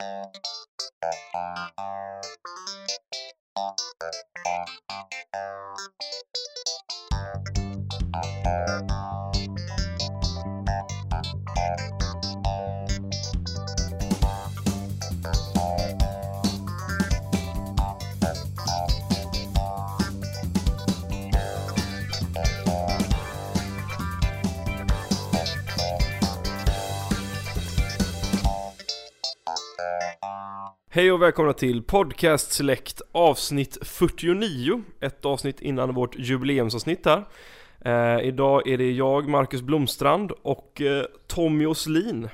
Thank you. Hej och välkomna till Podcast Select avsnitt 49 Ett avsnitt innan vårt jubileumsavsnitt här. Eh, Idag är det jag, Marcus Blomstrand och eh, Tommy Åslin.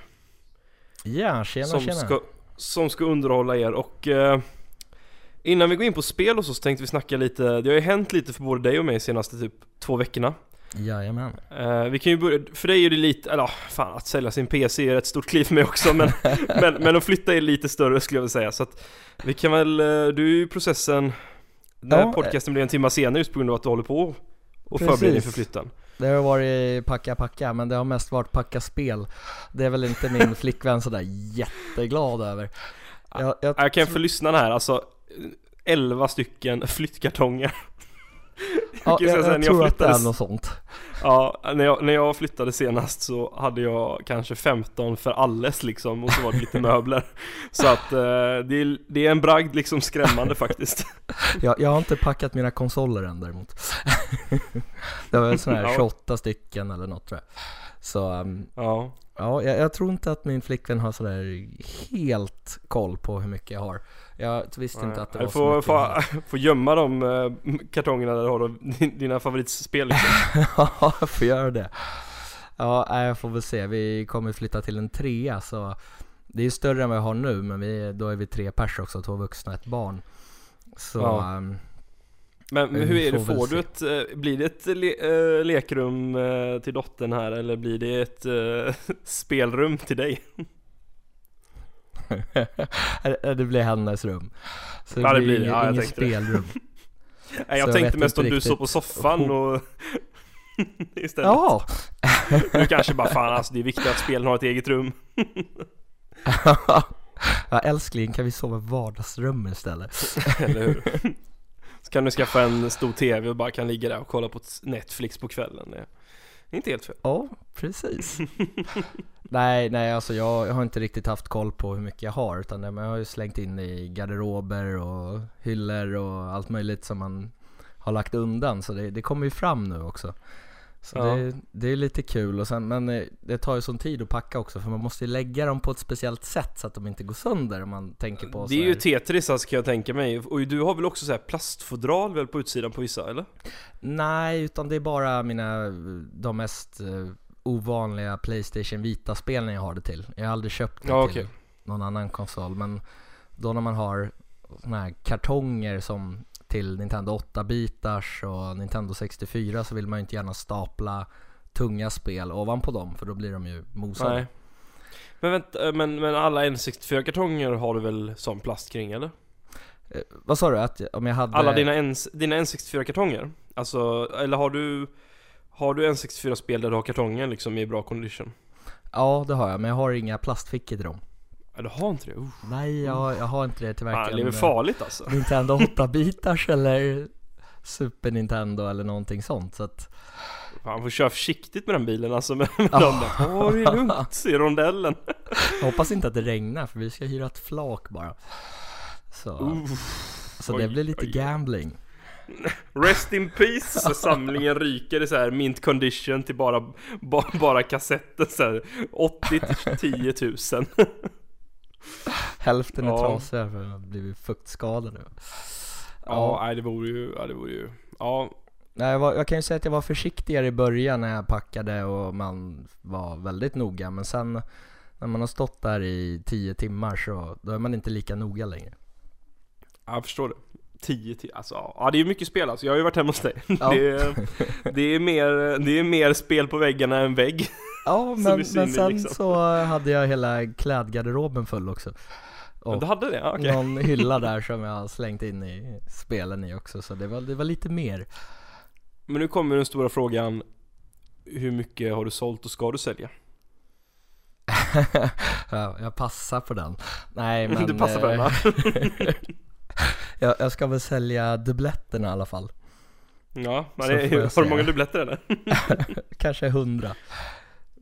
Ja, tjena som tjena. ska, som ska underhålla er. Och eh, Innan vi går in på spel och så, så tänkte vi snacka lite. Det har ju hänt lite för både dig och mig senaste typ två veckorna Jajamän. Eh, vi kan ju börja, för dig är det lite, eller fan att sälja sin PC är ett stort kliv för mig också men, men, men att flytta är lite större skulle jag vilja säga så att Vi kan väl, eh, du är ju i processen När Ja, podcasten blir en timme senare just på grund av att du håller på och Precis. förbereder inför flytten Det har varit packa packa, men det har mest varit packa spel. Det är väl inte min flickvän sådär jätteglad över. Jag, jag, Jag kan för lyssnarna här, alltså 11 stycken flyttkartonger ja, jag, jag jag tror att det är något sånt. Ja, när jag, när jag flyttade senast så hade jag kanske 15 för alles liksom och så var det lite möbler Så att eh, det, är, det är en bragd liksom skrämmande faktiskt Jag, jag har inte packat mina konsoler än däremot. det var sådana här Ja. 28 stycken eller något tror jag. Så um, Ja, ja, jag, jag tror inte att min flickvän har sådär helt koll på hur mycket jag har. Jag visste inte att det var så får, mycket. får, får gömma de eh, kartongerna där du har dina favoritspel liksom. Ja, jag får göra det. Ja, jag får väl se. Vi kommer flytta till en trea så det är ju större än vad jag har nu men vi, då är vi tre pers också, två vuxna och ett barn. Så Ja. ehm, Men, men hur är det, får du ett, eh, blir det ett le, eh, lekrum till dottern här eller blir det ett spelrum till dig? det blir hennes rum. Så Ja, det blir det. Ja, jag inget det. spelrum. Nej, Så jag jag tänkte vet mest om du står på soffan och istället. Ja! Du kanske bara fan alltså det är viktigt att spelen har ett eget rum. ja, älskling kan vi sova i vardagsrummet istället? Eller hur? Så kan du skaffa en stor TV och bara kan ligga där och kolla på Netflix på kvällen. Det inte helt fel. Ja, precis. nej, nej alltså jag, jag har inte riktigt haft koll på hur mycket jag har utan jag har ju slängt in i garderober och hyllor och allt möjligt som man har lagt undan så det, det kommer ju fram nu också. Så Ja. det, det är lite kul och sen, men eh, det tar ju sån tid att packa också för man måste ju lägga dem på ett speciellt sätt så att de inte går sönder om man tänker på Det är ju Tetris alltså kan jag tänka mig. Och du har väl också så här plastfodral väl på utsidan på vissa eller? Nej, utan det är bara mina, de mest eh, ovanliga Playstation Vita-spelen jag har det till. Jag har aldrig köpt det Ja, till okej. någon annan konsol, men då när man har såna här kartonger som till Nintendo 8-bitars och Nintendo 64 så vill man ju inte gärna stapla tunga spel ovanpå dem för då blir de ju mosade. Nej. Men vänta, men, men alla N64-kartonger har du väl sån plast kring eller? Eh, vad sa du? Att om jag hade... Alla dina, N, dina N64-kartonger? Alltså, eller har du Har du N64-spel där du har kartongen liksom i bra condition? Ja, det har jag, men jag har inga plastfickor till dem. Ja, du har inte det? Uh. Nej, jag, jag har inte det till varken det är eh, farligt alltså? Nintendo 8-bitars eller Super Nintendo eller någonting sånt så att Fan, får köra försiktigt med den bilen alltså med, med Ja. dem där. Åh, det är lugnt i rondellen. Jag hoppas inte att det regnar för vi ska hyra ett flak bara Så, Uh, så oj, det blir lite oj. gambling rest in peace! Så samlingen ryker i så här mint condition till bara, ba, bara kassetten så här 80 till 10 000. Hälften är Ja. trasiga för att ha blivit fuktskadade Ja, nej det vore ju, ja det vore ju, ja. Nej, jag, var, jag kan ju säga att jag var försiktigare i början när jag packade och man var väldigt noga men sen när man har stått där i 10 timmar så då är man inte lika noga längre Jag förstår det. 10 till, alltså ja det är mycket spel alltså. Jag har ju varit hemma hos dig. Ja. Det, är, det, är mer, det är mer spel på väggarna än vägg. Ja men, men sen liksom. så hade jag hela klädgarderoben full också Men du hade det? Ja, okej. någon hylla där som jag har slängt in i spelen i också så det var, det var lite mer Men nu kommer den stora frågan. Hur mycket har du sålt och ska du sälja? ja, jag passar på den. Nej men... du passar på den va? jag, jag ska väl sälja dubbletterna i alla fall. Ja, men Så det, har du många dubbletter eller? Kanske hundra.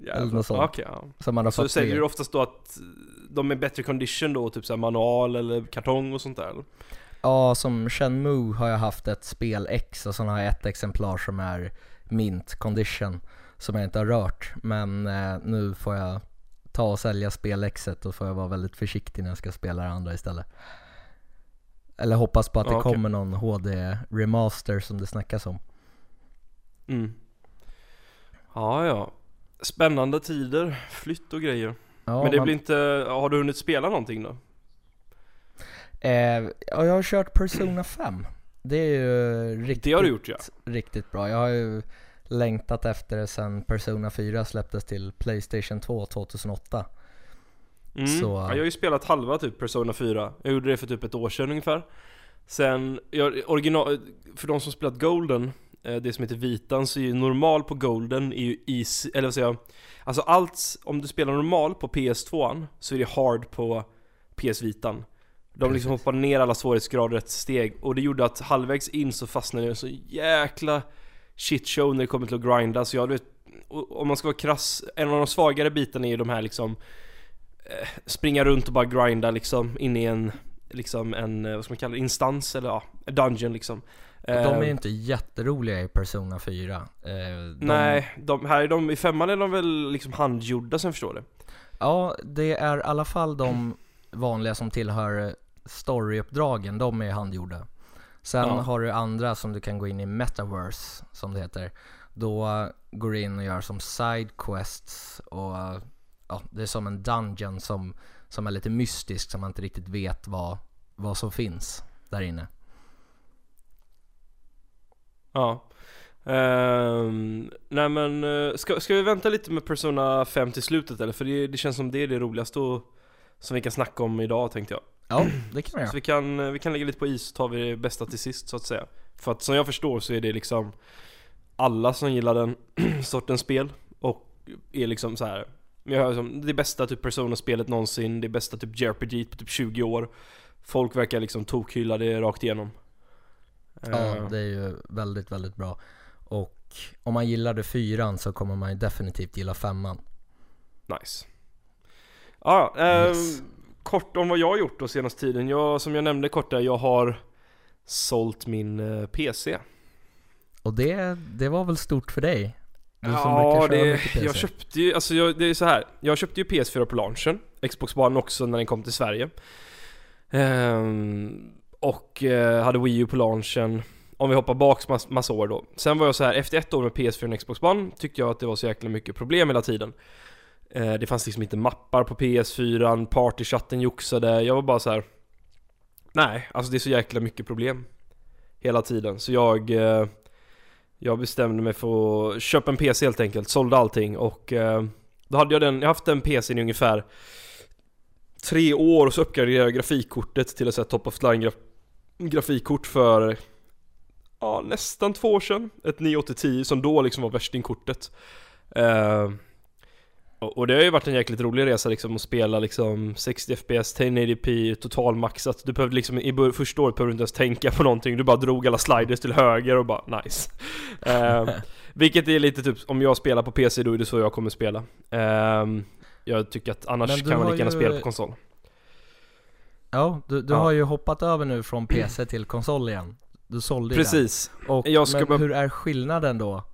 Eller något sånt. Okej, ja. Som man har Så fått säljer du oftast då att de är bättre condition då, typ såhär manual eller kartong och sånt där eller? Ja, som Shenmue har jag haft ett spel X och sen har jag ett exemplar som är mint condition som jag inte har rört. Men eh, nu får jag ta och sälja spel Xet och får jag vara väldigt försiktig när jag ska spela det andra istället. Eller hoppas på att det Ja, okej. kommer någon HD remaster som det snackas om. Mm. Ja, ja. Spännande tider, flytt och grejer. Ja, Men det man- blir inte, har du hunnit spela någonting då? Eh, ja, jag har kört Persona 5. Det är ju riktigt, Det har gjort ja. riktigt bra. Jag har ju längtat efter det sen Persona 4 släpptes till Playstation 2 2008. Mm. Så- ja. Jag har ju spelat halva typ Persona 4. Jag gjorde det för typ ett år sedan ungefär. Sen, jag, original, för de som spelat Golden, eh, det som heter Vitan, så är ju normal på Golden är ju easy, eller vad säger jag? Alltså allt, om du spelar normal på PS2 så är det hard på PS Vitan. De liksom hoppade ner alla svårighetsgrader ett steg och det gjorde att halvvägs in så fastnade jag så jäkla shitshow när det kommer till att grinda så jag vet, och- om man ska vara krass, en av de svagare bitarna är ju de här liksom Springa runt och bara grinda liksom in i en Liksom en, eh, vad ska man kalla det, instans eller ja, dungeon liksom De är ju Eh, inte jätteroliga i Persona 4. Eh, de, Nej, de, här är de, i femman är de väl liksom handgjorda som jag förstår det Ja, det är i alla fall de vanliga som tillhör storyuppdragen, de är handgjorda. Sen Ja. har du andra som du kan gå in i metaverse, som det heter. Då går du in och gör som side quests och ja, det är som en dungeon som, som är lite mystisk, som man inte riktigt vet vad, vad som finns där inne. Ja Ehm, Nej men, eh, ska, ska vi vänta lite med Persona 5 till slutet eller? För det, det känns som det är det roligaste och, Som vi kan snacka om idag tänkte jag Ja, det kan Så göra. vi kan, eh, vi kan lägga lite på is så tar vi det bästa till sist så att säga För att som jag förstår så är det liksom Alla som gillar den sortens spel och är liksom så här. Jag hör som det bästa typ Persona-spelet någonsin, det bästa typ JRPG på typ 20 år Folk verkar liksom tokhylla det rakt igenom Ja, Eh, det är ju väldigt, väldigt bra. Och om man gillade fyran så kommer man ju definitivt gilla femman. Nice Ja, ehm, Yes. kort om vad jag har gjort då senaste tiden. Jag, som jag nämnde kort där, jag har sålt min eh, PC. Och det, det var väl stort för dig? Ja, det, jag köpte ju, alltså jag, det är så här. Jag köpte ju PS4 på launchen, Xbox One också när den kom till Sverige. Ehm, och eh, hade Wii U på launchen. Om vi hoppar bak mass, massa år då. Sen var jag så här, efter ett år med PS4 och Xbox One tyckte jag att det var så jäkla mycket problem hela tiden. Eh, det fanns liksom inte mappar på PS4, partychatten joxade. Jag var bara så här. Nej, alltså det är så jäkla mycket problem. Hela tiden. Så jag... Eh, jag bestämde mig för att köpa en PC helt enkelt, sålde allting och eh, då hade jag den, jag har haft den PCn i ungefär tre år och så uppgraderade jag grafikkortet till ett sånt här top of line graf grafikkort för ja, nästan två år sedan. Ett 9810 som då liksom var värstingkortet. Eh, och, det har ju varit en jäkligt rolig resa liksom att spela liksom 60 FPS, 1080p, totalmaxat. Du behövde liksom i första året behövde du inte ens tänka på någonting. Du bara drog alla sliders till höger och bara nice. Eh, vilket är lite typ, om jag spelar på PC då är det så jag kommer spela. Ehm, jag tycker att annars kan man lika gärna ju- spela på konsol. Ja, du, du Ja. har ju hoppat över nu från PC till konsol igen. Du sålde ju Precis. den. Och, Jag ska men bara- hur är skillnaden då?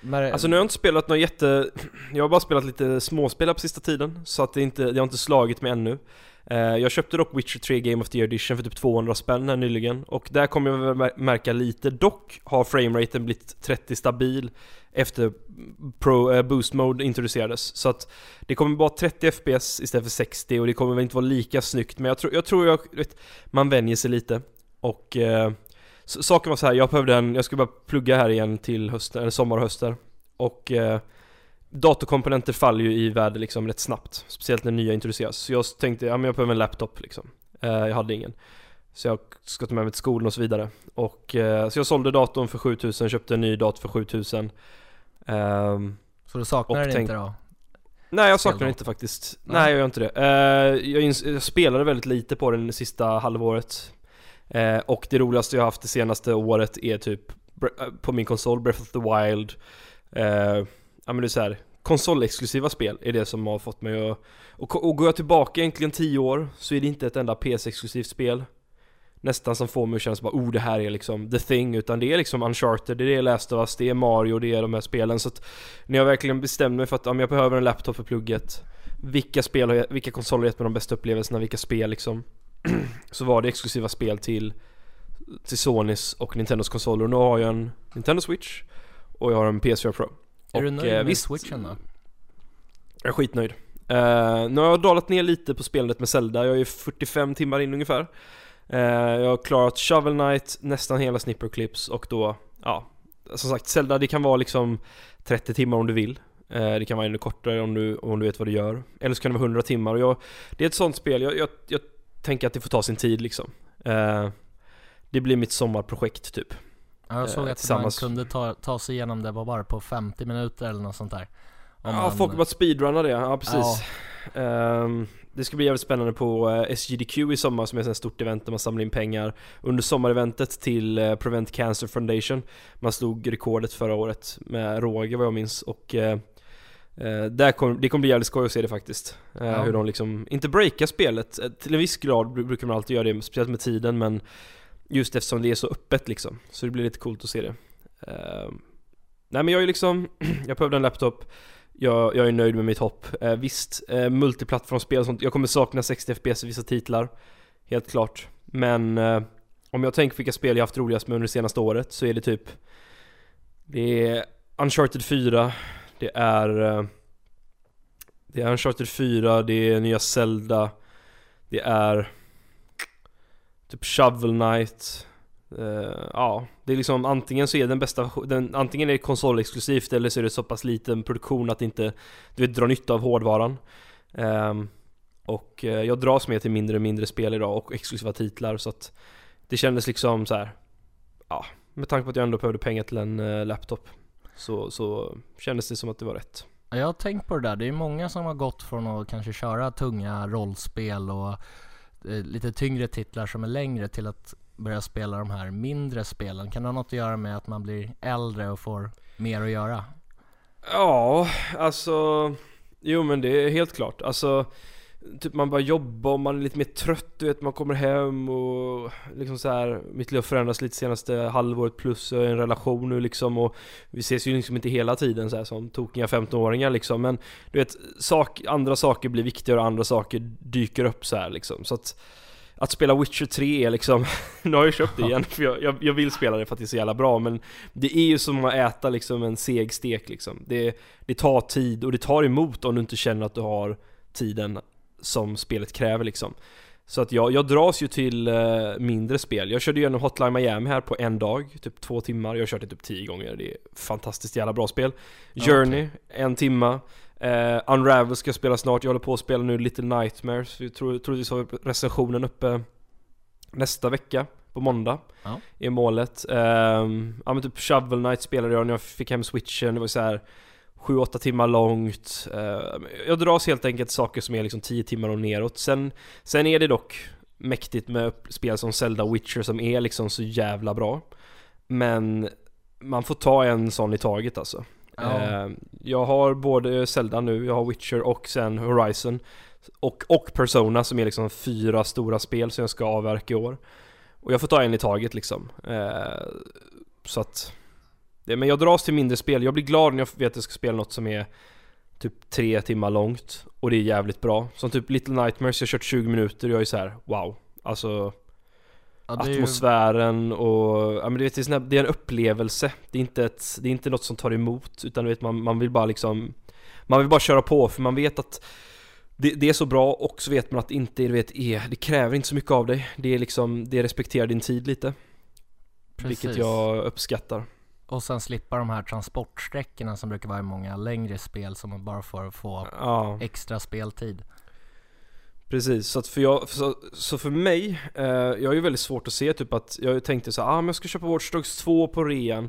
Men, Alltså nu har jag inte spelat något jätte... Jag har bara spelat lite småspel på sista tiden. Så att det inte, det har inte slagit mig ännu. Eh, jag köpte dock Witcher 3 Game of the Year Edition för typ 200 spänn här nyligen. Och där kommer jag väl märka lite. Dock har frameraten blivit 30 stabil efter Pro eh, Boost Mode introducerades. Så att det kommer vara 30 FPS istället för 60 och det kommer väl inte vara lika snyggt. Men jag tror jag, tror jag vet, man vänjer sig lite. Och eh, så, saken var så här, jag behövde en, jag skulle bara plugga här igen till hösten, eller sommar och höster. Och eh, datorkomponenter faller ju i värde liksom rätt snabbt. Speciellt när nya introduceras. Så jag tänkte, ja men jag behöver en laptop liksom. Eh, jag hade ingen. Så jag ska ta med mig till skolan och så vidare. Och, eh, så jag sålde datorn för 7000, köpte en ny dator för 7000. Ehm, så du saknar den inte då? Nej jag saknar då? inte faktiskt. Nej. Nej jag gör inte det. Eh, jag, jag spelade väldigt lite på den sista halvåret. Eh, och det roligaste jag har haft det senaste året är typ eh, på min konsol, Breath of the Wild. Eh, ja men det är så här, konsolexklusiva spel är det som har fått mig att... Och, och går jag tillbaka egentligen 10 år så är det inte ett enda PS-exklusivt spel. Nästan som får mig att känna så bara oh det här är liksom the thing utan det är liksom Uncharted, det är Last of Us, det är Mario, det är de här spelen så att när jag verkligen bestämde mig för att om jag behöver en laptop för plugget Vilka spel har jag, vilka konsoler har gett mig de bästa upplevelserna, vilka spel liksom Så var det exklusiva spel till Till Sonys och Nintendos konsoler. Och nu har jag en Nintendo Switch Och jag har en PS4 Pro. Är du nöjd eh, med visst- switchen då? Jag är skitnöjd. Eh, Nu har jag dalat ner lite på spelandet med Zelda, jag är 45 timmar in ungefär. Eh, Jag har klarat Shovel Knight, nästan hela Snipper Clips och då, ja. Som sagt, Zelda det kan vara liksom 30 timmar om du vill. Eh, Det kan vara ännu kortare om du, om du vet vad du gör. Eller så kan det vara 100 timmar. Och jag, Det är ett sånt spel, jag, jag, jag tänker att det får ta sin tid liksom. Eh, Det blir mitt sommarprojekt typ. Ja, jag såg Eh, att tillsammans- man kunde ta, ta sig igenom det var bara på 50 minuter eller något sånt där. Om Ja, man- folk har börjat speedrunna det, ja precis. Ehm, Det ska bli jävligt spännande på eh, SGDQ i sommar som är ett stort event där man samlar in pengar. Under sommareventet till eh, Prevent Cancer Foundation. Man slog rekordet förra året med råge vad jag minns och eh, eh, där kom, det kommer bli jävligt skoj att se det faktiskt Eh, Ja. Hur de liksom, inte breakar spelet, Eh, till en viss grad bru- brukar man alltid göra det, speciellt med tiden men Just eftersom det är så öppet liksom, så det blir lite coolt att se det Nej men jag är liksom, jag behövde en laptop jag, jag är nöjd med mitt hopp. Eh, visst, eh, multiplattformsspel och sånt. Jag kommer sakna 60 FPS i vissa titlar. Helt klart. Men eh, om jag tänker på vilka spel jag haft roligast med under det senaste året så är det typ Det är Uncharted 4 det är eh, Det är Uncharted 4, det är nya Zelda Det är Typ Shovel Knight Uh, ja, det är liksom antingen så är den bästa den, Antingen är det konsolexklusivt eller så är det så pass liten produktion att det inte Du vet, dra nytta av hårdvaran Um, Och uh, jag dras med till mindre och mindre spel idag och exklusiva titlar så att Det kändes liksom så här. Ja, med tanke på att jag ändå behövde pengar till en uh, laptop så, så kändes det som att det var rätt Ja, Jag har tänkt på det där, det är många som har gått från att kanske köra tunga rollspel och eh, lite tyngre titlar som är längre till att börja spela de här mindre spelen. Kan det ha något att göra med att man blir äldre och får mer att göra? Ja, alltså Jo men det är helt klart, alltså Typ man bara jobbar och man är lite mer trött, du vet man kommer hem och liksom så här, Mitt liv har förändrats lite senaste halvåret plus jag är i en relation nu liksom och Vi ses ju liksom inte hela tiden så här som tokiga 15-åringar liksom. Men Du vet, sak, andra saker blir viktigare och andra saker dyker upp så här liksom. Så att att spela Witcher 3 är liksom, nu har jag köpt det igen för jag, jag, jag vill spela det för att det är så jävla bra men Det är ju som att äta liksom en seg stek liksom. Det, det tar tid och det tar emot om du inte känner att du har tiden som spelet kräver liksom. Så att jag, jag dras ju till eh, mindre spel. Jag körde igenom Hotline Miami här på en dag, typ två timmar. Jag har kört det typ tio gånger, det är fantastiskt jävla bra spel. Journey, en timma. Eh, Unravel ska jag spela snart, jag håller på att spela nu Little Nightmares. Vi tror, troligtvis har vi recensionen uppe nästa vecka, på måndag Ja. Är målet. Ehm, Ja men typ Shovel Knight spelade jag. När jag fick hem switchen, det var så här 7-8 timmar långt. Ehm, Jag dras helt enkelt saker som är liksom 10 timmar och neråt. Sen, sen är det dock mäktigt med spel som Zelda Witcher som är liksom så jävla bra. Men man får ta en sån i taget alltså. Ja. Eh, Jag har både Zelda nu, jag har Witcher och sen Horizon. Och, och Persona som är liksom fyra stora spel som jag ska avverka i år. Och jag får ta en i taget liksom. Eh, Så att det, Men jag dras till mindre spel, jag blir glad när jag vet att jag ska spela något som är Typ tre timmar långt Och det är jävligt bra. Som typ Little Nightmares, jag har kört 20 minuter och jag är så här: wow. Alltså Ja, är ju- atmosfären och, ja men du vet det är, det är en upplevelse. Det är inte ett, det är inte något som tar emot utan du vet man, man vill bara liksom Man vill bara köra på för man vet att det, det är så bra och så vet man att det inte du vet, är, det kräver inte så mycket av dig. Det är liksom, det respekterar din tid lite. Vilket Precis. jag uppskattar Och sen slippa de här transportsträckorna som brukar vara i många längre spel som man bara får få Ja. extra speltid. Precis, så att för jag, så, så för mig, eh, jag har ju väldigt svårt att se typ att Jag tänkte så här, ah, men jag ska köpa Watch Dogs 2 på rean.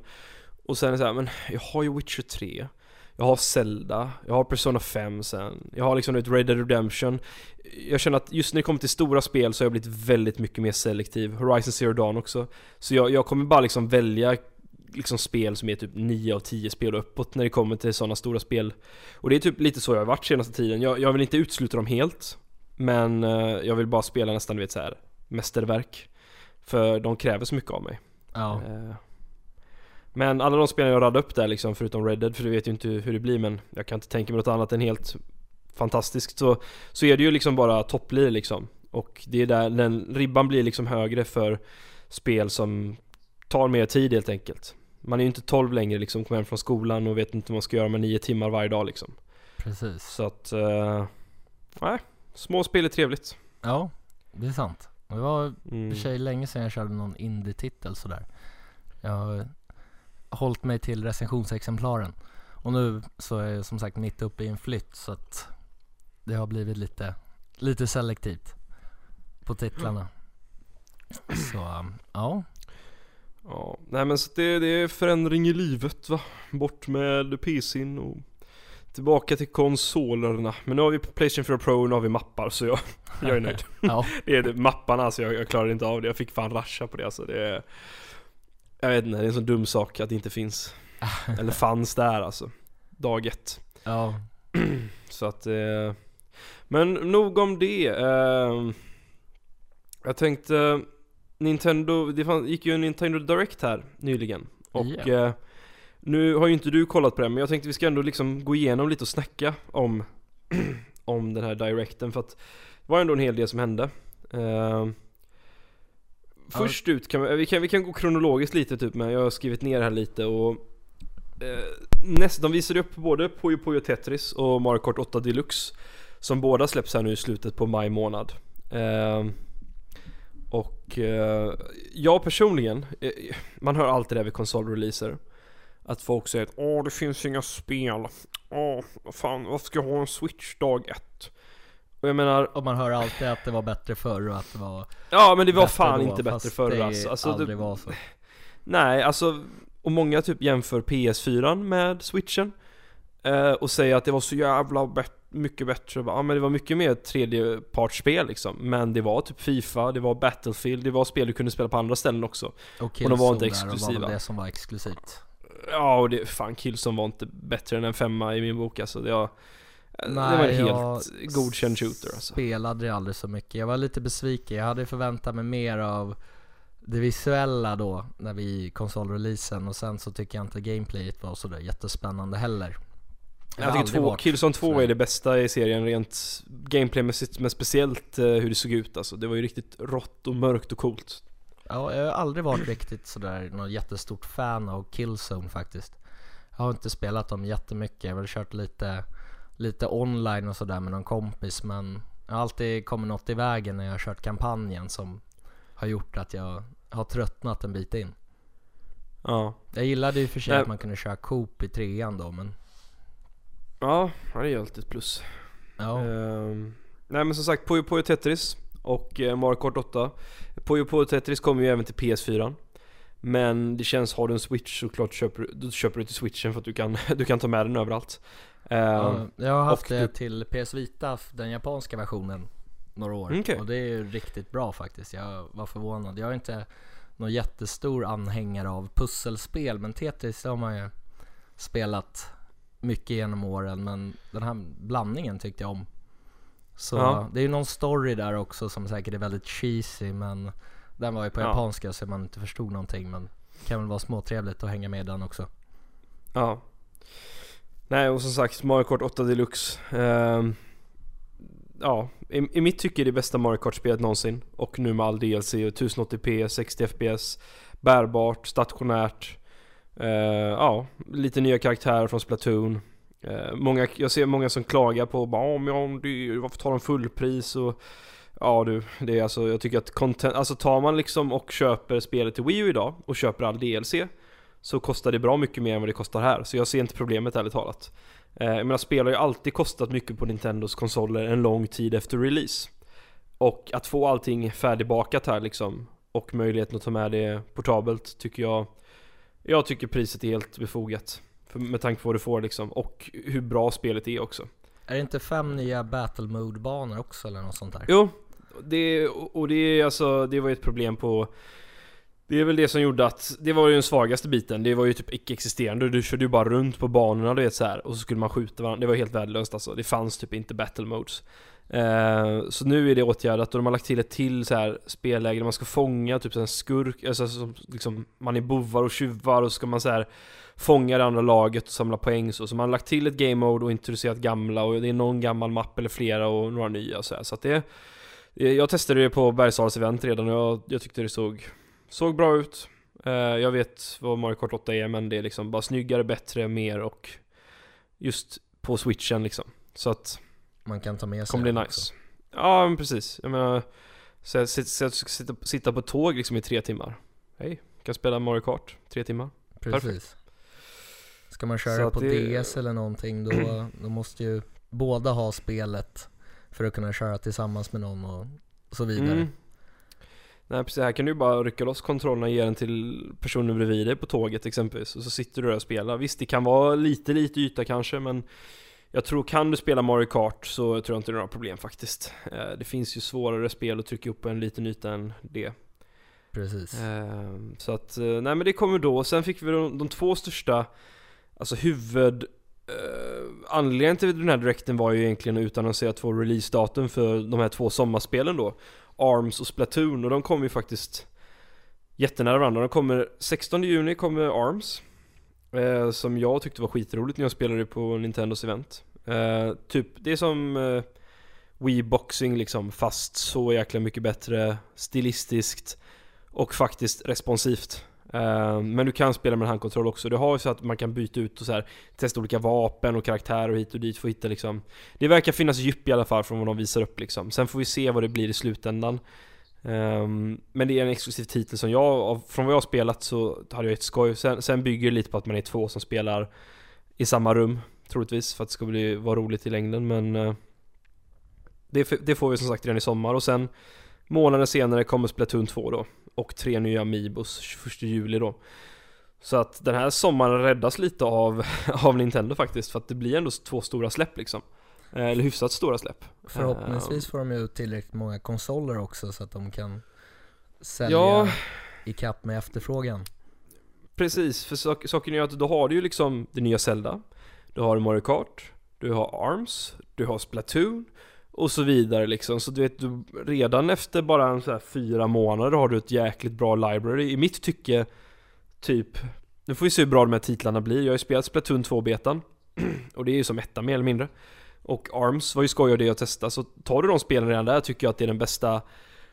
Och sen är det så här, men jag har ju Witcher 3 Jag har Zelda, jag har Persona 5 sen, jag har liksom Red Dead Redemption. Jag känner att just när det kommer till stora spel så har jag blivit väldigt mycket mer selektiv. Horizon Zero Dawn också. Så jag, jag kommer bara liksom välja liksom spel som är typ 9 av 10 spel uppåt när det kommer till sådana stora spel. Och det är typ lite så jag har varit senaste tiden. Jag, jag vill inte utesluta dem helt Men eh, jag vill bara spela nästan du vet så här mästerverk. För de kräver så mycket av mig. Ja, Eh, Men alla de spel jag radade upp där liksom, förutom Red Dead, för du vet ju inte hur det blir men jag kan inte tänka mig något annat än helt fantastiskt så, så är det ju liksom bara topplir liksom. Och det är där den ribban blir liksom högre för spel som tar mer tid helt enkelt Man är ju inte 12 längre liksom, kommer hem från skolan och vet inte vad man ska göra med 9 timmar varje dag liksom precis. Så att, eh, nej, små spel är trevligt Ja, det är sant. Det var mm. för sig länge sedan jag körde någon indie-titel sådär. Jag har hållit mig till recensionsexemplaren. Och nu så är jag som sagt mitt uppe i en flytt så att det har blivit lite, lite selektivt på titlarna. Så ja, Ja, nej men så det, det är förändring i livet va? Bort med PCn och Tillbaka till konsolerna. Men nu har vi Playstation 4 Pro och nu har vi mappar så jag, jag är nöjd. Ja, Det är det, mapparna alltså, jag, jag klarar inte av det. Jag fick fan rascha på det alltså. Det är, Jag vet inte, det är en sån dum sak att det inte finns. Eller fanns där alltså. Dag ett. Ja, Så att eh, Men nog om det. Eh, Jag tänkte Nintendo, det fann, gick ju en Nintendo Direct här nyligen. Och Ja. eh, Nu har ju inte du kollat på det men jag tänkte vi ska ändå liksom gå igenom lite och snacka om Om den här Directen för att Det var ändå en hel del som hände. Eh, Först ut kan vi, vi kan, vi kan gå kronologiskt lite typ men jag har skrivit ner här lite och eh, näst, De visade upp både Puyo Puyo Tetris och Mario Kart 8 Deluxe Som båda släpps här nu i slutet på maj månad. Eh, Och eh, jag personligen, eh, man hör alltid det här vid konsolreleaser Att folk säger att åh det finns inga spel Åh, vad fan, varför ska jag ha en switch dag ett? Och jag menar, och man hör alltid att det var bättre förr och att det var ja men det var fan då, inte bättre förr alltså, alltså aldrig det, var så. Nej, alltså och många typ jämför PS4 med switchen eh, Och säger att det var så jävla bet- mycket bättre Ja men det var mycket mer tredjepartsspel liksom Men det var typ Fifa, det var Battlefield, det var spel du kunde spela på andra ställen också Och de var inte Killzone där, exklusiva. var det som var exklusivt. Ja och det, fan Killzone var inte bättre än en femma i min bok alltså Det var, det Nej, var en helt godkänd shooter alltså Spelade det aldrig så mycket. Jag var lite besviken. Jag hade förväntat mig mer av det visuella då när vi konsolreleasen och sen så tycker jag inte gameplayet var sådär jättespännande heller. Jag har tycker två, Killzone 2 sådär. är det bästa i serien rent gameplaymässigt men speciellt eh, hur det såg ut alltså Det var ju riktigt rått och mörkt och coolt Ja, jag har aldrig varit riktigt sådär något jättestort fan av Killzone faktiskt. Jag har inte spelat dem jättemycket. Jag har väl kört lite, lite online och sådär med någon kompis men jag har alltid kommit något i vägen när jag har kört kampanjen som har gjort att jag har tröttnat en bit in. Ja Jag gillade ju för sig Nej. att man kunde köra Coop i trean då men Ja, det är ju alltid ett plus ja. Ehm, Nej men som sagt, Puyo Puyo Tetris och eh, Mario Kart 8 Puyo Puyo Tetris kommer ju även till PS4 Men det känns, har du en switch så klart köper, du- köper du till switchen för att du kan, du kan ta med den överallt Ehm, ja. Jag har haft det du- till PS Vita, den japanska versionen, några år. Okej. Och det är ju riktigt bra faktiskt. Jag var förvånad. Jag är inte någon jättestor anhängare av pusselspel, men Tetris har man ju spelat mycket genom åren. Men den här blandningen tyckte jag om. Så Ja. det är ju någon story där också som säkert är väldigt cheesy, men den var ju på Ja. japanska så man inte förstod någonting. Men det kan väl vara småtrevligt att hänga med den också. Ja Nej och som sagt, Mario Kart 8 Deluxe Ehm, Ja, i, i mitt tycke är det bästa Mario Kart-spelet någonsin Och nu med all DLC, 1080p, 60 FPS Bärbart, stationärt Uh, Ja, lite nya karaktärer från Splatoon. Uh, många, Jag ser många som klagar på bara, "Ja, men ja, det, varför tar de fullpris? Och Ja du, det är alltså, jag tycker att content, alltså tar man liksom och köper spelet till Wii U idag och köper all DLC Så kostar det bra mycket mer än vad det kostar här, så jag ser inte problemet ärligt talat. Eh, Jag menar spel har ju alltid kostat mycket på Nintendos konsoler en lång tid efter release. Och att få allting färdigbakat här liksom Och möjligheten att ta med det portabelt tycker jag jag tycker priset är helt befogat. Med tanke på vad du får liksom, och hur bra spelet är också. Är det inte fem nya battle mode banor också eller något sånt där? Jo, det, och det är alltså, det var ju ett problem på det är väl det som gjorde att, det var ju den svagaste biten, det var ju typ icke-existerande, du körde ju bara runt på banorna du vet så här och så skulle man skjuta varandra, det var helt värdelöst alltså, det fanns typ inte battle modes eh, Så nu är det åtgärdat och de har lagt till ett till så här spelläge där man ska fånga typ en skurk, alltså som, liksom, man är bovar och tjuvar och så ska man så här fånga det andra laget och samla poäng så, så man har lagt till ett game mode och introducerat gamla och det är någon gammal mapp eller flera och några nya så här, så att det eh, jag testade det på Bergsals event redan och jag, jag tyckte det såg Såg bra ut. Eh, jag vet vad Mario Kart 8 är men det är liksom bara snyggare, bättre, mer och just på switchen liksom. Så att man kan ta med sig kommer bli nice. Ja men precis. Jag menar, så jag sitta, sitta, på tåg liksom i tre timmar. Hej, kan spela Mario Kart tre timmar. Precis. Ska man köra på det- DS eller någonting då, då måste ju båda ha spelet för att kunna köra tillsammans med någon och, så vidare. Mm. Nej precis, här kan du bara rycka loss kontrollerna och ge den till personen bredvid dig på tåget exempelvis och så sitter du där och spelar. Visst, det kan vara lite, lite yta kanske men jag tror, kan du spela Mario Kart så tror jag inte det är några problem faktiskt. Eh, Det finns ju svårare spel att trycka upp en liten yta än det. Precis. Eh, Så att, eh, nej men det kommer då. Sen fick vi de, de två största, alltså huvud... Uh, anledningen till den här direkten var ju egentligen att utannonsera två releasedatum för de här två sommarspelen då. ARMS och Splatoon och de kommer ju faktiskt jättenära varandra. De kommer 16 juni kommer ARMS. Eh, som jag tyckte var skitroligt när jag spelade på Nintendos event. Eh, typ, det är som eh, Wii Boxing liksom, fast så jäkla mycket bättre, stilistiskt och faktiskt responsivt. Eh, men du kan spela med handkontroll också. Du har ju så att man kan byta ut och så här, testa olika vapen och karaktärer och hit och dit för att hitta liksom Det verkar finnas djup i alla fall från vad de visar upp liksom. Sen får vi se vad det blir i slutändan. Um, men det är en exklusiv titel som jag, från vad jag har spelat så hade jag ett skoj. Sen, sen bygger det lite på att man är två som spelar i samma rum, troligtvis, för att det ska bli, vara roligt i längden. Men uh, det, det får vi som sagt redan i sommar. Och sen månader senare kommer Splatoon 2 då. Och tre nya Amiibos 21 juli då. Så att den här sommaren räddas lite av, av Nintendo faktiskt. För att det blir ändå två stora släpp liksom. Eh, Eller hyfsat stora släpp. Förhoppningsvis Ehm, får de ut tillräckligt många konsoler också så att de kan sälja Ja. i kapp med efterfrågan. Precis, för sak, saken är att då har du ju liksom det nya Zelda Du har Mario Kart Du har ARMS Du har Splatoon Och så vidare liksom, så du vet du, Redan efter bara en så här fyra månader har du ett jäkligt bra library I mitt tycke Typ Nu får vi se hur bra de här titlarna blir Jag har ju spelat Splatoon 2-betan Och det är ju som etta mer eller mindre Och ARMS var ju skoj av det att testa Så tar du de spelen redan där tycker jag att det är den bästa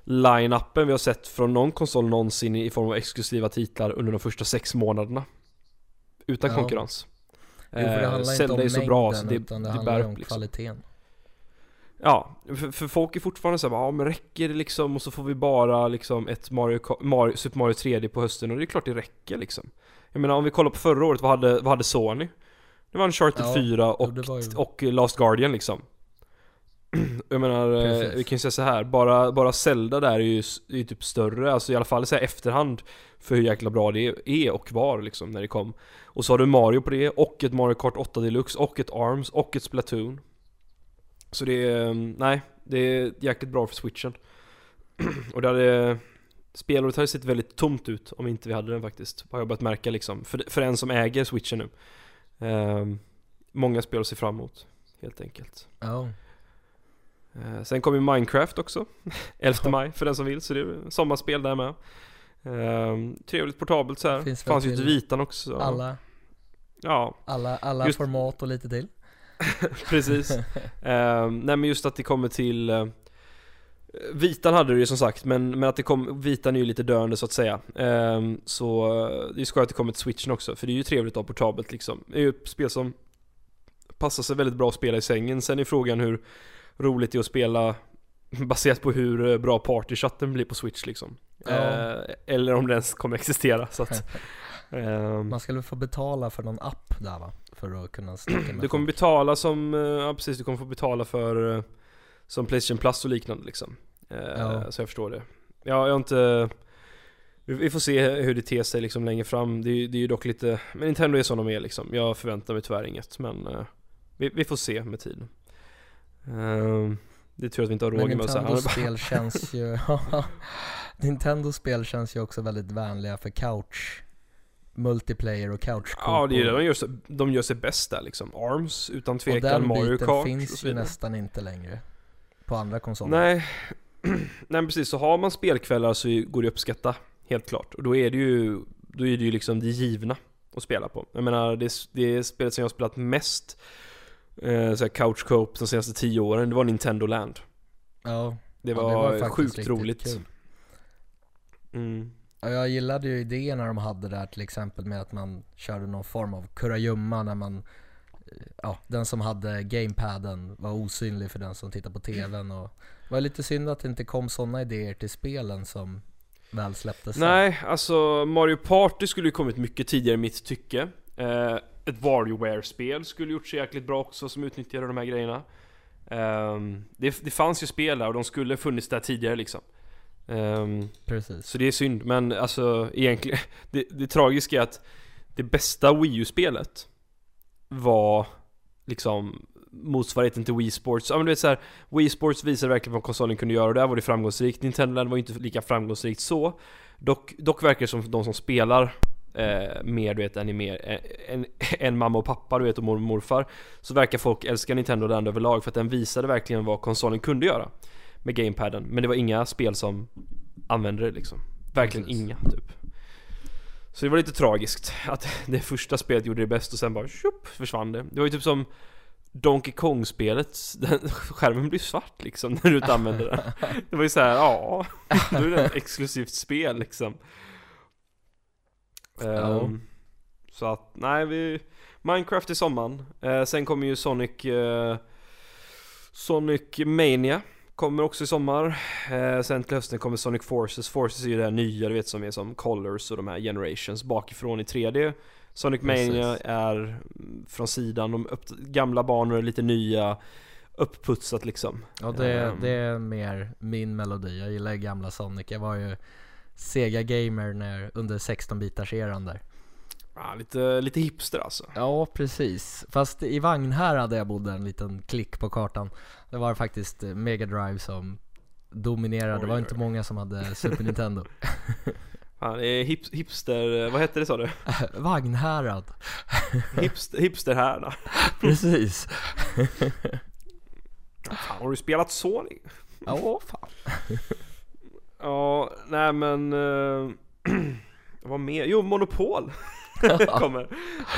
line-upen vi har sett från någon konsol någonsin i form av exklusiva titlar under de första sex månaderna. Utan Ja. konkurrens. Jo, för det Eh, handlar inte om är så mängden bra så det, utan det, det handlar om liksom. kvaliteten. Ja, för, för folk är fortfarande såhär, ja men räcker det liksom och så får vi bara liksom ett Mario, Mario, Super Mario 3D på hösten och det är klart det räcker liksom. Jag menar om vi kollar på förra året, vad hade, vad hade Sony? Det var Uncharted Ja, 4 och, ju- och Last Guardian liksom. Jag menar, eh, Precis. vi kan ju säga så här, bara, bara Zelda där är ju, är ju typ större, alltså i alla fall så här efterhand för hur jäkla bra det är och var liksom när det kom. Och så har du Mario på det, och ett Mario Kart 8 Deluxe, och ett ARMS, och ett Splatoon. Så det är, mm, nej, det är jäkligt bra för switchen. och det hade, spelåret hade sett väldigt tomt ut om inte vi hade den faktiskt. Har jag börjat märka liksom, för, för en som äger switchen nu. Ehm, många spel att se fram emot, helt enkelt. Eh, sen kommer Minecraft också, 11 Ja. maj för den som vill, så det är sommarspel där med. Ehm, trevligt portabelt så här. Finns Fanns ju till Vitan också. alla, Ja, alla, alla Just- format och lite till. precis. Ehm, nej men just att det kommer till uh, Vitan hade det ju som sagt, men, men att det kom, Vitan är ju lite döende så att säga. Ehm, så eh, det är skoj att det kommer till switchen också, för det är ju trevligt att ha portabelt liksom. Det är ju ett spel som passar sig väldigt bra att spela i sängen. Sen är frågan hur roligt det är att spela baserat på hur eh, bra partychatten blir på switch liksom. Ja. Eh, eller om den ens kommer existera. Så att, ehm, Man skulle få betala för någon app där va? För att kunna snacka med Du kommer folk. betala som, ja precis, du kommer få betala för Som Playstation Plus och liknande liksom eh, Ja. Så jag förstår det Ja, jag har inte vi, får se hur det ter sig liksom längre fram. Det, är- det är ju dock lite, men Nintendo är som de är liksom. Jag förväntar mig tyvärr inget, men eh, vi, vi får se med tiden. Ehm, det är tur att vi inte har Roger med oss här. Spel känns ju, Nintendo spel känns ju också väldigt vänliga för couch multiplayer och couch Ja, det är det de gör, sig- de gör sig bäst där liksom. ARMS, utan tvekan, den Mario biten Kart och finns så ju vidare. nästan inte längre på andra konsoler. Nej, nej precis. Så har man spelkvällar så går det att uppskatta, helt klart. Och då är det ju, då är det ju liksom det givna att spela på. Jag menar, det, det spelet som jag har spelat mest eh, så här couch co-op de senaste tio åren, det var Nintendo Land. Ja, Det ja, var, faktiskt sjukt roligt. Mm. Ja, jag gillade ju idéerna de hade där till exempel med att man körde någon form av kurragömma när man Ja, den som hade gamepaden var osynlig för den som tittar på TVn och Det var lite synd att det inte kom sådana idéer till spelen som väl släpptes sen. Nej, alltså Mario Party skulle ju kommit mycket tidigare i mitt tycke. Eh, ett WarioWare-spel skulle gjort sig jäkligt bra också som utnyttjade de här grejerna. Ehm, det, det fanns ju spel där och de skulle funnits där tidigare liksom. Ehm, Precis. så det är synd, men alltså egentligen, det, det tragiska är att det bästa Wii U-spelet var liksom motsvarigheten till Wii Sports. Ja men du vet såhär, Wii Sports visade verkligen vad konsolen kunde göra och där var det framgångsrikt. Nintendo Land var ju inte lika framgångsrikt så. Dock, dock verkar det som de som spelar eh, mer du vet än, mer, än, än mamma och pappa du vet och mormor och morfar. Så verkar folk älska Nintendo Land överlag för att den visade verkligen vad konsolen kunde göra. Med gamepaden. Men det var inga spel som använde det liksom. Verkligen Precis. inga typ. Så det var lite tragiskt att det första spelet gjorde det bäst och sen bara tjopp försvann det. Det var ju typ som Donkey Kong-spelet, skärmen blir svart liksom när du inte använder den. Det var ju så här, ja, då är det ett exklusivt spel liksom. Ehm, så att, nej vi, Minecraft i sommaren. Eh, sen kommer ju Sonic, eh, Sonic Mania. Kommer också i sommar. Eh, sen till hösten kommer Sonic Forces. Forces är ju det här nya, du vet som är som Colors och de här Generations bakifrån i 3D. Sonic Precis. Mania är mm, från sidan, de upp, gamla banor, lite nya, uppputsat liksom. Ja det, Ehm. det är mer min melodi, jag gillar gamla Sonic. Jag var ju Sega Gamer när, under 16-bitars eran där. Ja, lite, lite hipster alltså. Ja precis, fast i Vagnhärad där jag bodde en liten klick på kartan Det var faktiskt eh, Mega Drive som dominerade, det var Oj, inte oj. många som hade Super Nintendo är hip, hipster, vad hette det sa du? Vagnhärad, Hipster, hipster här då. precis Fan, har du spelat Sonic? Ja fan Ja, nej men... Uh, vad mer? Jo, Monopol kommer. Uh,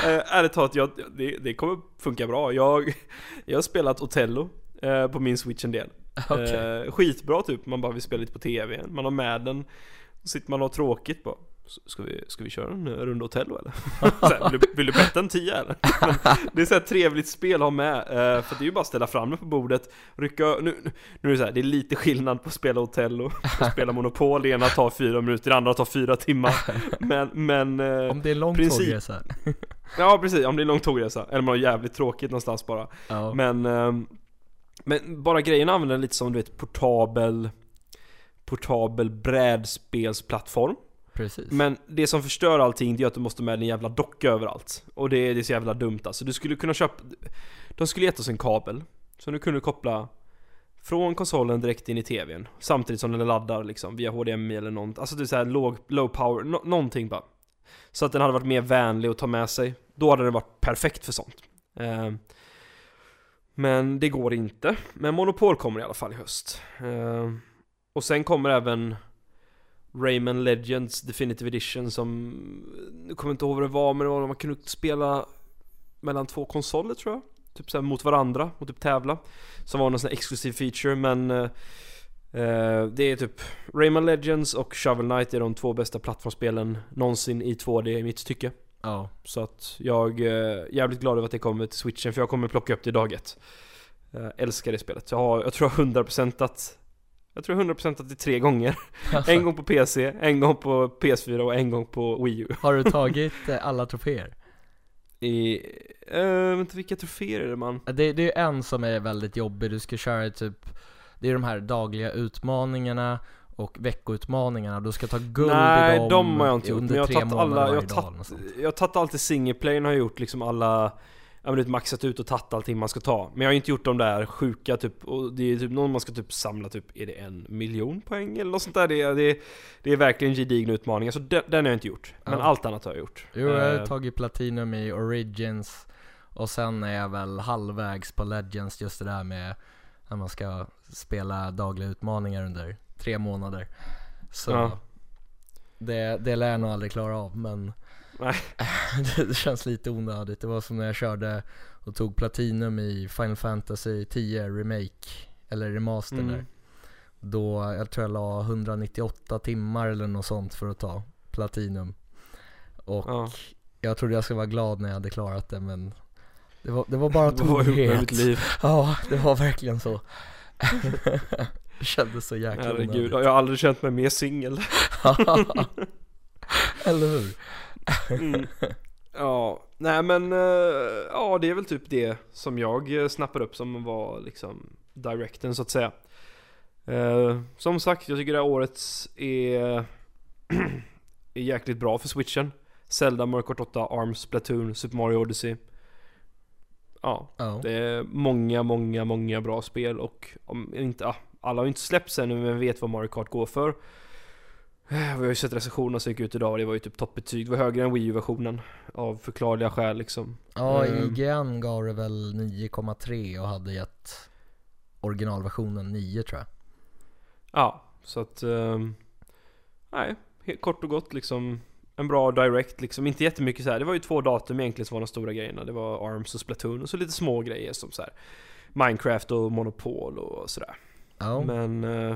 ärligt talat, jag, det, det kommer funka bra. Jag, jag har spelat Otello eh, på min switch en del. Okej. Eh, skitbra typ, man bara vill spela lite på TV. Man har med den. Så sitter man och har tråkigt bara. "S- Ska vi, ska vi köra en eh, runda Otello eller? så här, vill, du, vill du betta en tia eller? Det är så här trevligt spel att ha med. eh, för det är ju bara att ställa fram det på bordet. Rycka, nu, nu är det så här, det är lite skillnad på att spela Otello och spela Monopol. Det ena tar fyra minuter, det andra tar fyra timmar. Men, men... eh, Om det är lång princip- tågresa Ja precis, om det är lång tågresa. Eller man har jävligt tråkigt någonstans bara. Ja, Men, ehm, men bara grejen använder den lite som du vet portabel Portabel brädspelsplattform precis. Men det som förstör allting det är att du måste med en jävla docka överallt. Och det, är- det är så jävla dumt alltså. Du skulle kunna köpa De skulle gett oss en kabel Som du kunde koppla Från konsolen direkt in i TVn Samtidigt som den laddar liksom via HDMI eller något Alltså det är så här låg, low power, no, någonting bara. Så att den hade varit mer vänlig att ta med sig. Då hade den varit perfekt för sånt. Eh, Men det går inte. Men Monopol kommer i alla fall i höst. Eh, Och sen kommer även Rayman Legends Definitive Edition som Nu kommer inte ihåg vad det var men det var man kunde spela Mellan två konsoler tror jag Typ såhär mot varandra och typ tävla Som var någon sån här exklusiv feature men eh, eh, Det är typ Rayman Legends och Shovel Knight är de två bästa plattformsspelen någonsin i 2D i mitt tycke Ja, Så att jag är jävligt glad över att det kommer till switchen för jag kommer plocka upp det i dag ett. Jag älskar det spelet. Jag, har, jag tror jag har 100% att jag tror jag har 100% att det tre gånger. En gång på PC, en gång på PS4 och en gång på Wii U. Har du tagit eh, alla troféer? I, äh, vänta vilka troféer är det man? Det, det är en som är väldigt jobbig, du ska köra typ Det är de här dagliga utmaningarna Och veckoutmaningarna, du ska ta guld Nej, i dem de har jag inte gjort. Men jag har tre tagit alla, jag har tagit, jag har tagit alltid singleplayen har jag gjort liksom alla Ja men maxat ut och tagit allting man ska ta. Men jag har inte gjort de där sjuka typ, och det är typ någon man ska typ samla typ, är det en miljon poäng eller något sånt där? Det är, det är, det är verkligen gedigna utmaningar, så den, den har jag inte gjort. Men Ja. allt annat har jag gjort. Jo, jag har Eh, tagit Platinum i Origins och sen är jag väl halvvägs på Legends just det där med när man ska spela dagliga utmaningar under tre månader. Så Ja. det, det lär jag nog aldrig klara av men Nej. det, känns lite onödigt. Det var som när jag körde och tog Platinum i Final Fantasy 10 Remake, eller Remaster Mm. där. Då, jag tror jag la 198 timmar eller något sånt för att ta Platinum. Och Ja. jag trodde jag skulle vara glad när jag hade klarat det men det var, det var bara tomhet. liv? Ja, det var verkligen så. det kändes så jäkla Herregud, onödigt. jag har aldrig känt mig mer singel. Eller hur? Mm. Ja, nej men, eh, ja det är väl typ det som jag eh, snappar upp som var liksom directen så att säga. Eh, som sagt, jag tycker det här årets är, är jäkligt bra för switchen. Zelda, Mario Kart 8, ARMS, Splatoon, Super Mario Odyssey. Ja, Ja. det är många, många, många bra spel och om inte, alla har ju inte släppts ännu men vet vad Mario Kart går för. Eh, Vi har ju sett recensionerna som gick ut idag och det var ju typ toppbetyg. Det var högre än Wii U-versionen. Av förklarliga skäl liksom. Ja, Ehm. IGN gav det väl 9,3 och hade gett originalversionen 9 tror jag. Ja, så att... ehm, nej, kort och gott liksom. En bra direct liksom. Inte jättemycket så här. Det var ju två datum egentligen som var de stora grejerna. Det var ARMS och Splatoon och så lite små grejer som så här. Minecraft och Monopol och sådär. Ja, Men eh,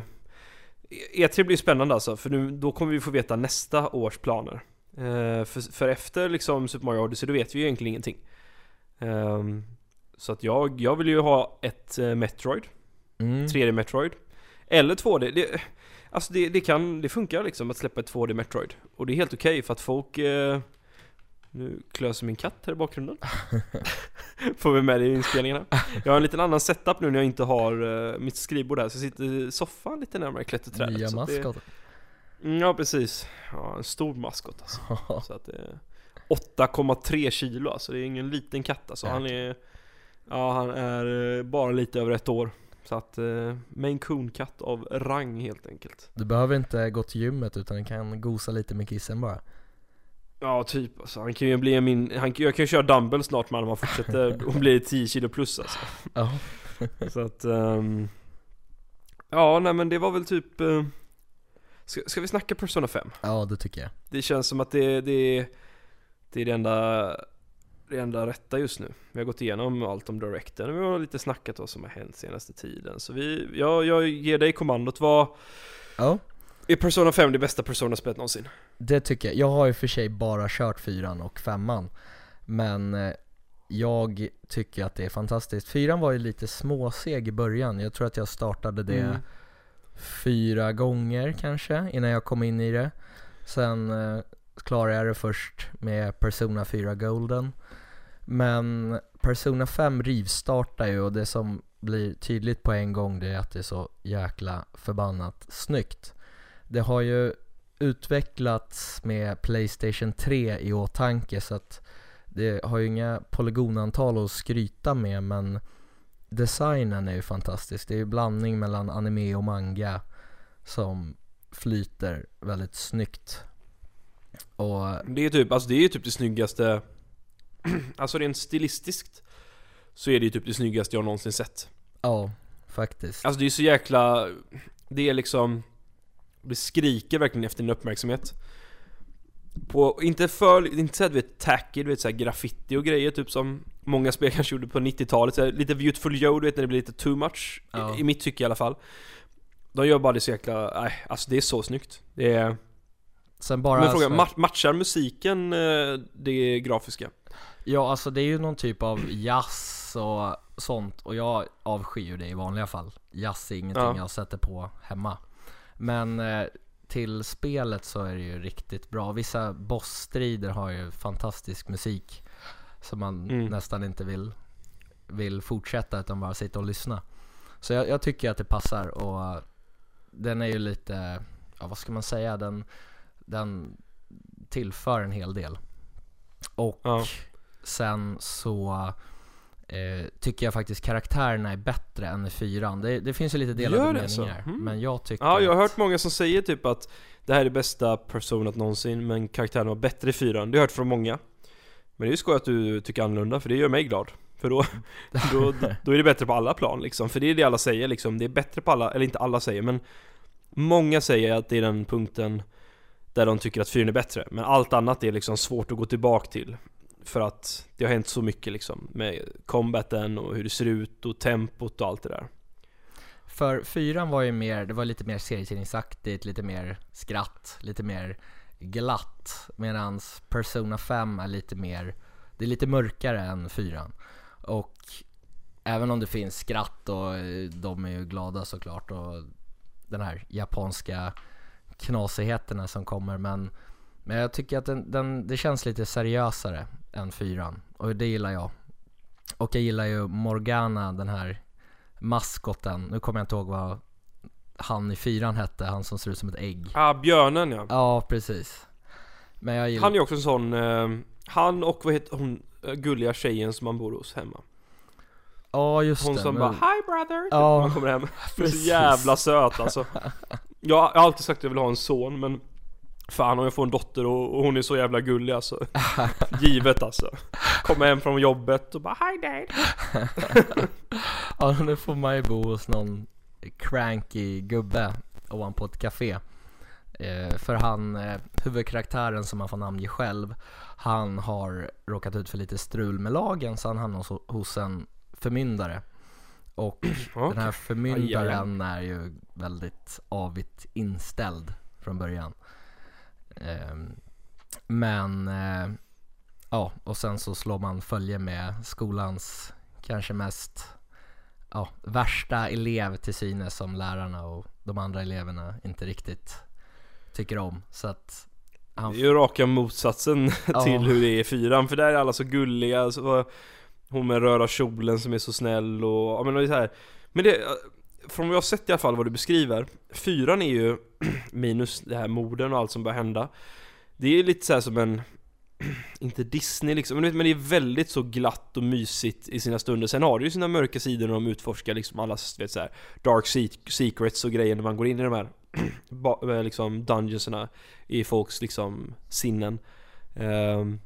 E3 blir spännande alltså, för nu, då kommer vi få veta nästa års planer. Eh, för, för efter liksom Super Mario Odyssey, då vet vi ju egentligen ingenting. Ehm, så att jag, jag vill ju ha ett eh, Metroid, mm. 3D Metroid. Eller 2D. Det, alltså det, det kan, det funkar liksom att släppa ett 2D Metroid. Och det är helt okej för att folk... Eh, nu klöser min katt här i bakgrunden. Får vi med det i inspelningarna. Jag har en liten annan setup nu när jag inte har eh, mitt skrivbord här, så jag sitter i soffan lite närmare klätterträdet. nya det- maskot. Mm, Ja precis. Ja, en stor maskot alltså. Så att det är 8,3 kilo alltså, det är ingen liten katt alltså. Han är... Ja, han är eh, bara lite över ett år. Så att, eh, Maine Coon-katt av rang helt enkelt. Du behöver inte gå till gymmet utan du kan gosa lite med kissen bara. Ja, typ alltså. Han kan ju bli min... Han, jag kan ju köra dumbbell snart honom om han fortsätter och blir 10 kilo plus alltså. Ja. Så att... ehm, ja, nej men det var väl typ... eh, ska, ska vi snacka Persona 5? Ja, det tycker jag. Det känns som att det, det, det är det enda, det enda rätta just nu. Vi har gått igenom allt om Directen vi har lite snackat vad som har hänt senaste tiden. Så vi, jag, jag ger dig kommandot. Vad Ja, är Persona 5 det bästa Persona-spelet någonsin? det tycker jag. Jag har ju för sig bara kört fyran och femman. Men eh, jag tycker att det är fantastiskt. Fyran var ju lite småseg i början. Jag tror att jag startade det Mm. fyra gånger kanske innan jag kom in i det. Sen eh, klarade jag det först med Persona 4 Golden. Men Persona 5 rivstartar ju och det som blir tydligt på en gång det är att det är så jäkla förbannat snyggt. Det har ju utvecklats med Playstation 3 i åtanke så att det har ju inga polygonantal att skryta med men designen är ju fantastisk. Det är ju blandning mellan anime och manga som flyter väldigt snyggt. Och Det är typ, alltså det är typ det snyggaste Alltså rent stilistiskt Så är det ju typ det snyggaste jag någonsin sett ja, faktiskt. Alltså det är så jäkla Det är liksom Det skriker verkligen efter din uppmärksamhet på, inte för, inte såhär du vet tacky, du vet såhär graffiti och grejer typ som Många spel kanske gjorde på 90-talet, så här, lite Beautiful Joe du vet när det blir lite too much Ja. i, I mitt tycke i alla fall De gör bara det så jäkla, nej alltså det är så snyggt Det är, Sen bara men frågan, så- ma- matchar musiken eh, det grafiska? Ja alltså det är ju någon typ av jazz och sånt och jag avskyr ju det i vanliga fall. Jazz är ingenting Ja. jag sätter på hemma. Men eh, till spelet så är det ju riktigt bra. Vissa bossstrider har ju fantastisk musik som man Mm. nästan inte vill, vill fortsätta utan bara sitta och lyssna. Så jag, jag tycker att det passar och den är ju lite, ja vad ska man säga, den, den tillför en hel del. Och Ja. sen så eh, tycker jag faktiskt karaktärerna är bättre än i fyran. Det, det finns ju lite delade Gör det så? meningar. Mm. Men jag tycker Ja, jag har hört många som säger typ att det här är det bästa personat någonsin, men karaktären var bättre i fyran. Det har jag hört från många. Men det är ju skoj att du tycker annorlunda, för det gör mig glad. För då, då, då är det bättre på alla plan liksom. För det är det alla säger liksom. Det är bättre på alla, eller inte alla säger, men många säger att det är den punkten där de tycker att fyran är bättre. Men allt annat är liksom svårt att gå tillbaka till. För att det har hänt så mycket liksom med combaten och hur det ser ut och tempot och allt det där. För fyran var ju mer, det var lite mer serietidningsaktigt, lite mer skratt, lite mer glatt. Medans Persona 5 är lite mer, det är lite mörkare än fyran. Och även om det finns skratt och eh, de är ju glada såklart och den här japanska knasigheterna som kommer men men jag tycker att den, den, det känns lite seriösare än fyran och det gillar jag. Och jag gillar ju Morgana, den här maskoten, nu kommer jag inte ihåg vad han i fyran hette, han som ser ut som ett ägg. Ah, björnen ja. Ja, precis. Men jag gillar... Han är också en sån, eh, han och vad heter hon, eh, gulliga tjejen som man bor hos hemma. Ja, just Hon det. som men- bara 'Hi brother' Ja, när man kommer hem. Hon är så precis. jävla söt alltså. Jag har alltid sagt att jag vill ha en son men Fan om jag får en dotter och, och hon är så jävla gullig alltså. Givet alltså. Kommer hem från jobbet och bara 'Hi dad' Ja, nu får man ju bo hos någon cranky gubbe ovanpå ett café. Eh, för han, eh, huvudkaraktären som man får namnge själv, han har råkat ut för lite strul med lagen så han hamnar hos, hos en förmyndare. Och den här förmyndaren är ju väldigt avigt inställd från början. Ehm, men, eh, ja, och sen så slår man följe med skolans kanske mest ja, värsta elev till synes som lärarna och de andra eleverna inte riktigt tycker om. Så att han, Det är ju raka motsatsen Ja. till hur det är i fyran, för där är alla så gulliga, så, hon med röda kjolen som är så snäll och, ja men det är så här. Men det, från vad jag har sett i alla fall vad du beskriver, fyran är ju, minus det här morden och allt som börjar hända, det är lite så här som en, inte Disney liksom, men du vet, det är väldigt så glatt och mysigt i sina stunder. Sen har det ju sina mörka sidor när de utforskar liksom alla, vet så här, dark secrets och grejer när man går in i de här eh, liksom dungeonserna i folks liksom sinnen. Um,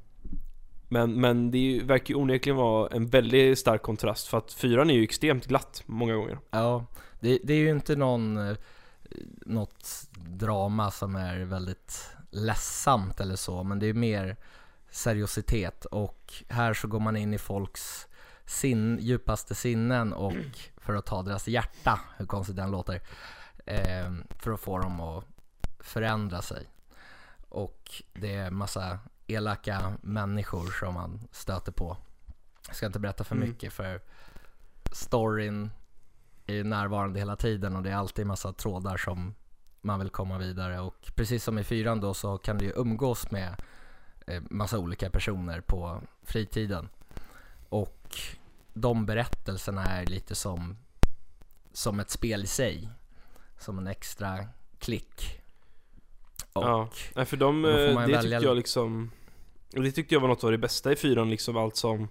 men, men det verkar ju onekligen vara en väldigt stark kontrast för att fyran är ju extremt glatt många gånger. ja, det, det är ju inte någon, eh, något drama som är väldigt ledsamt eller så, men det är mer seriositet och här så går man in i folks sin, djupaste sinnen och för att ta deras hjärta, hur konstigt den låter, eh, för att få dem att förändra sig. Och det är massa elaka människor som man stöter på. Jag ska inte berätta för Mm. mycket för storyn är närvarande hela tiden och det är alltid massa trådar som man vill komma vidare och precis som i fyran då så kan du ju umgås med eh, massa olika personer på fritiden. Och de berättelserna är lite som, som ett spel i sig. Som en extra klick. Och Ja. För de, eh, det välja- tyckte jag liksom och Det tyckte jag var något av det bästa i fyran liksom allt som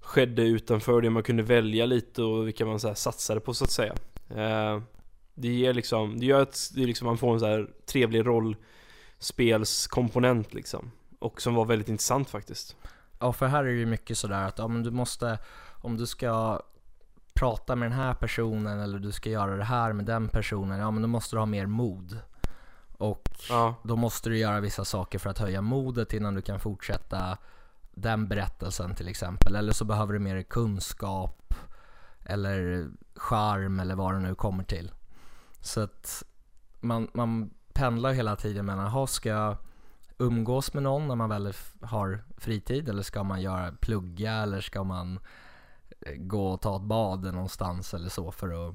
Skedde utanför det man kunde välja lite och vilka man så här satsade på så att säga. Eh, Det ger liksom, det gör att det liksom, man får en så här trevlig rollspelskomponent liksom. Och som var väldigt intressant faktiskt. Ja, för här är det ju mycket sådär att ja, men du måste, om du ska prata med den här personen eller du ska göra det här med den personen, ja men då måste du ha mer mod. Och Ja, då måste du göra vissa saker för att höja modet innan du kan fortsätta den berättelsen till exempel. Eller så behöver du mer kunskap eller charm eller vad det nu kommer till. Så att man, man pendlar hela tiden mellan, jaha ska jag umgås med någon när man väl har fritid eller ska man göra plugga eller ska man eh, gå och ta ett bad någonstans eller så för att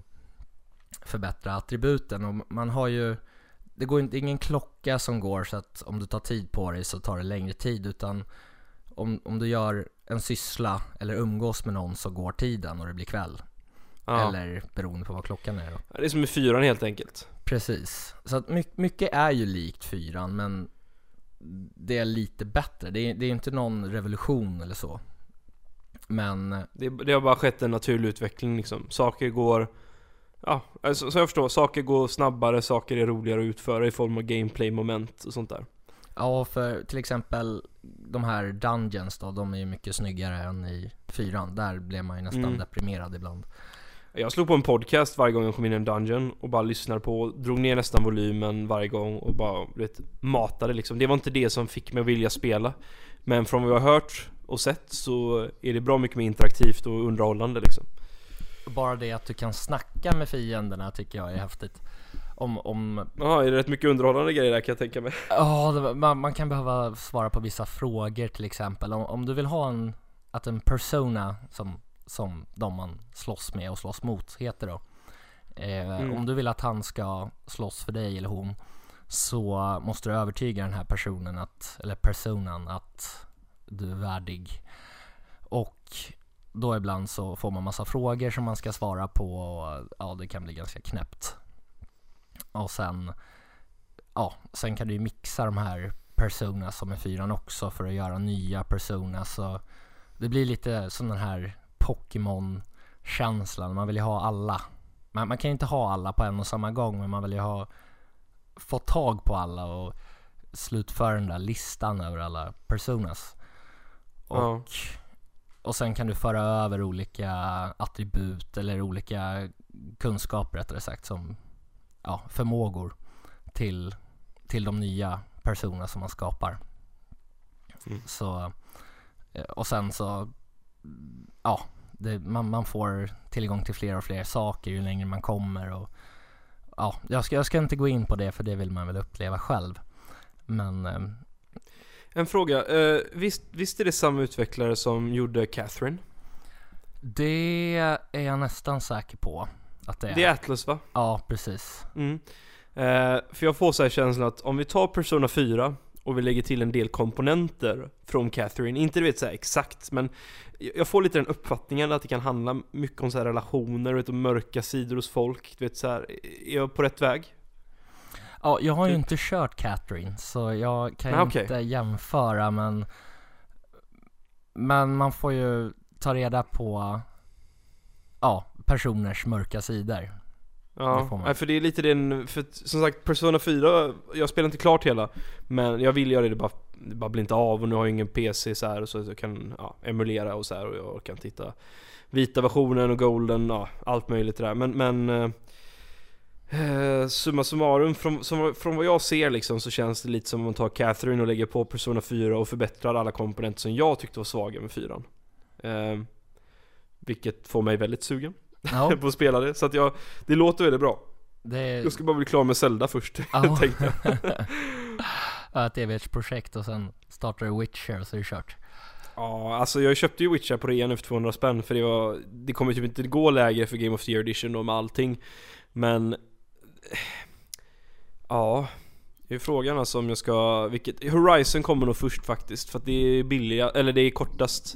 förbättra attributen och man har ju det går inte, ingen klocka som går så att om du tar tid på dig så tar det längre tid utan om, om du gör en syssla eller umgås med någon så går tiden och det blir kväll. Ja. Eller beroende på vad klockan är då. Det är som i fyran helt enkelt. Precis. Så att my- mycket är ju likt fyran men det är lite bättre. Det är, det är inte någon revolution eller så. Men Det, det har bara skett en naturlig utveckling liksom. Saker går... Ja, alltså, så jag förstår. Saker går snabbare, saker är roligare att utföra i form av gameplay-moment och sånt där. ja, för till exempel de här Dungeons då, de är ju mycket snyggare än i fyran. Där blev man ju nästan Mm. deprimerad ibland. Jag slog på en podcast varje gång jag kom in i en dungeon och bara lyssnade på, drog ner nästan volymen varje gång och bara, vet, matade liksom. Det var inte det som fick mig att vilja spela. Men från vad jag har hört och sett så är det bra mycket mer interaktivt och underhållande liksom. Bara det att du kan snacka med fienderna tycker jag är häftigt. Om, om Jaha, är det rätt mycket underhållande grejer där kan jag tänka mig? Ja, man, man kan behöva svara på vissa frågor till exempel. Om, om du vill ha en, att en persona som, som de man slåss med och slåss mot heter då. Eh, Mm. Om du vill att han ska slåss för dig eller hon så måste du övertyga den här personen att, eller personan att du är värdig. Och då ibland så får man massa frågor som man ska svara på och ja, det kan bli ganska knäppt. Och sen ja, sen kan du ju mixa de här personas som är fyran också för att göra nya personas. Så det blir lite som den här Pokémon-känslan. Man vill ju ha alla. Man, man kan ju inte ha alla på en och samma gång, men man vill ju ha få tag på alla och slutföra den där listan över alla personas. Och, Ja. Och sen kan du föra över olika attribut eller olika kunskaper rättare sagt som ja, förmågor till, till de nya personerna som man skapar. Mm. Så, eh, och sen så, ja, det, man, man får tillgång till fler och fler saker ju längre man kommer och ja, jag ska, jag ska inte gå in på det för det vill man väl uppleva själv. Men eh, En fråga, eh, visst, visst är det samma utvecklare som gjorde Catherine? det är jag nästan säker på att det är. Det är Atlas va? Ja, precis. Mm. Eh, för jag får så här känslan att om vi tar Persona 4 och vi lägger till en del komponenter från Catherine, inte du vet så här exakt men jag får lite den uppfattningen att det kan handla mycket om så här relationer, vet, och mörka sidor hos folk, du vet så här, är jag på rätt väg? Ja, jag har ju Typ. inte kört Catherine så jag kan Nej, inte okej. jämföra men Men man får ju ta reda på Ja, personers mörka sidor. Det Ja, nej, för det är lite den, för som sagt Persona 4, jag spelar inte klart hela Men jag vill göra det, det bara, det bara blir inte av och nu har jag ingen PC så här så jag kan ja, emulera och så här och jag kan titta Vita versionen och golden, ja allt möjligt där men, men eh, Summa summarum, från, som, från vad jag ser liksom så känns det lite som om man tar Catherine och lägger på Persona 4 och förbättrar alla komponenter som jag tyckte var svaga med 4 eh, Vilket får mig väldigt sugen Ja, på att spela det, så att jag, det låter väldigt bra det jag ska bara bli klar med Zelda först, Ja. tänkte jag. Ja, ett evighetsprojekt och sen startar du Witcher så är det kört. Ja, alltså jag köpte ju Witcher på rea nu för 200 spänn för det var Det kommer typ inte gå lägre för Game of the Year edition då med allting Men Ja Det är frågan alltså om jag ska, vilket, Horizon kommer nog först faktiskt för att det är billiga, eller det är kortast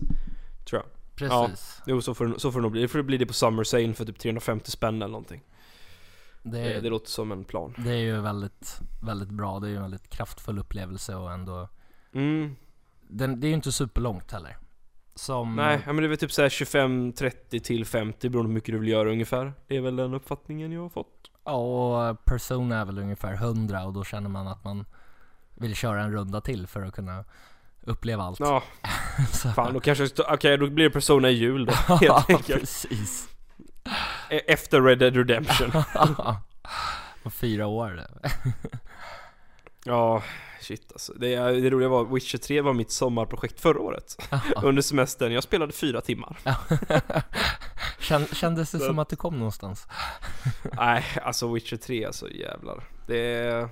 Tror jag. Precis. Jo så får, det- så får det nog bli, det får bli det på Summer Sale för typ 350 spänn eller någonting. Det, det, det är, låter som en plan. Det är ju väldigt, väldigt bra. Det är ju en väldigt kraftfull upplevelse och ändå Mm, den, Det är ju inte superlångt heller. Som, nej ja, men det är väl typ såhär 25-30 till 50 beroende på hur mycket du vill göra ungefär. Det är väl den uppfattningen jag har fått Ja, och Persona är väl ungefär 100 och då känner man att man vill köra en runda till för att kunna uppleva allt. Ja, Så- Fan, då kanske, okej då blir det Persona i jul då, ja, helt enkelt. precis. E- Efter Red Dead Redemption. och fyra år. Ja, shit alltså. Det, det roliga var, Witcher 3 var mitt sommarprojekt förra året. Under semestern, jag spelade fyra timmar. Kän, kändes det som att du kom någonstans? Nej, alltså Witcher 3 alltså jävlar. Det är...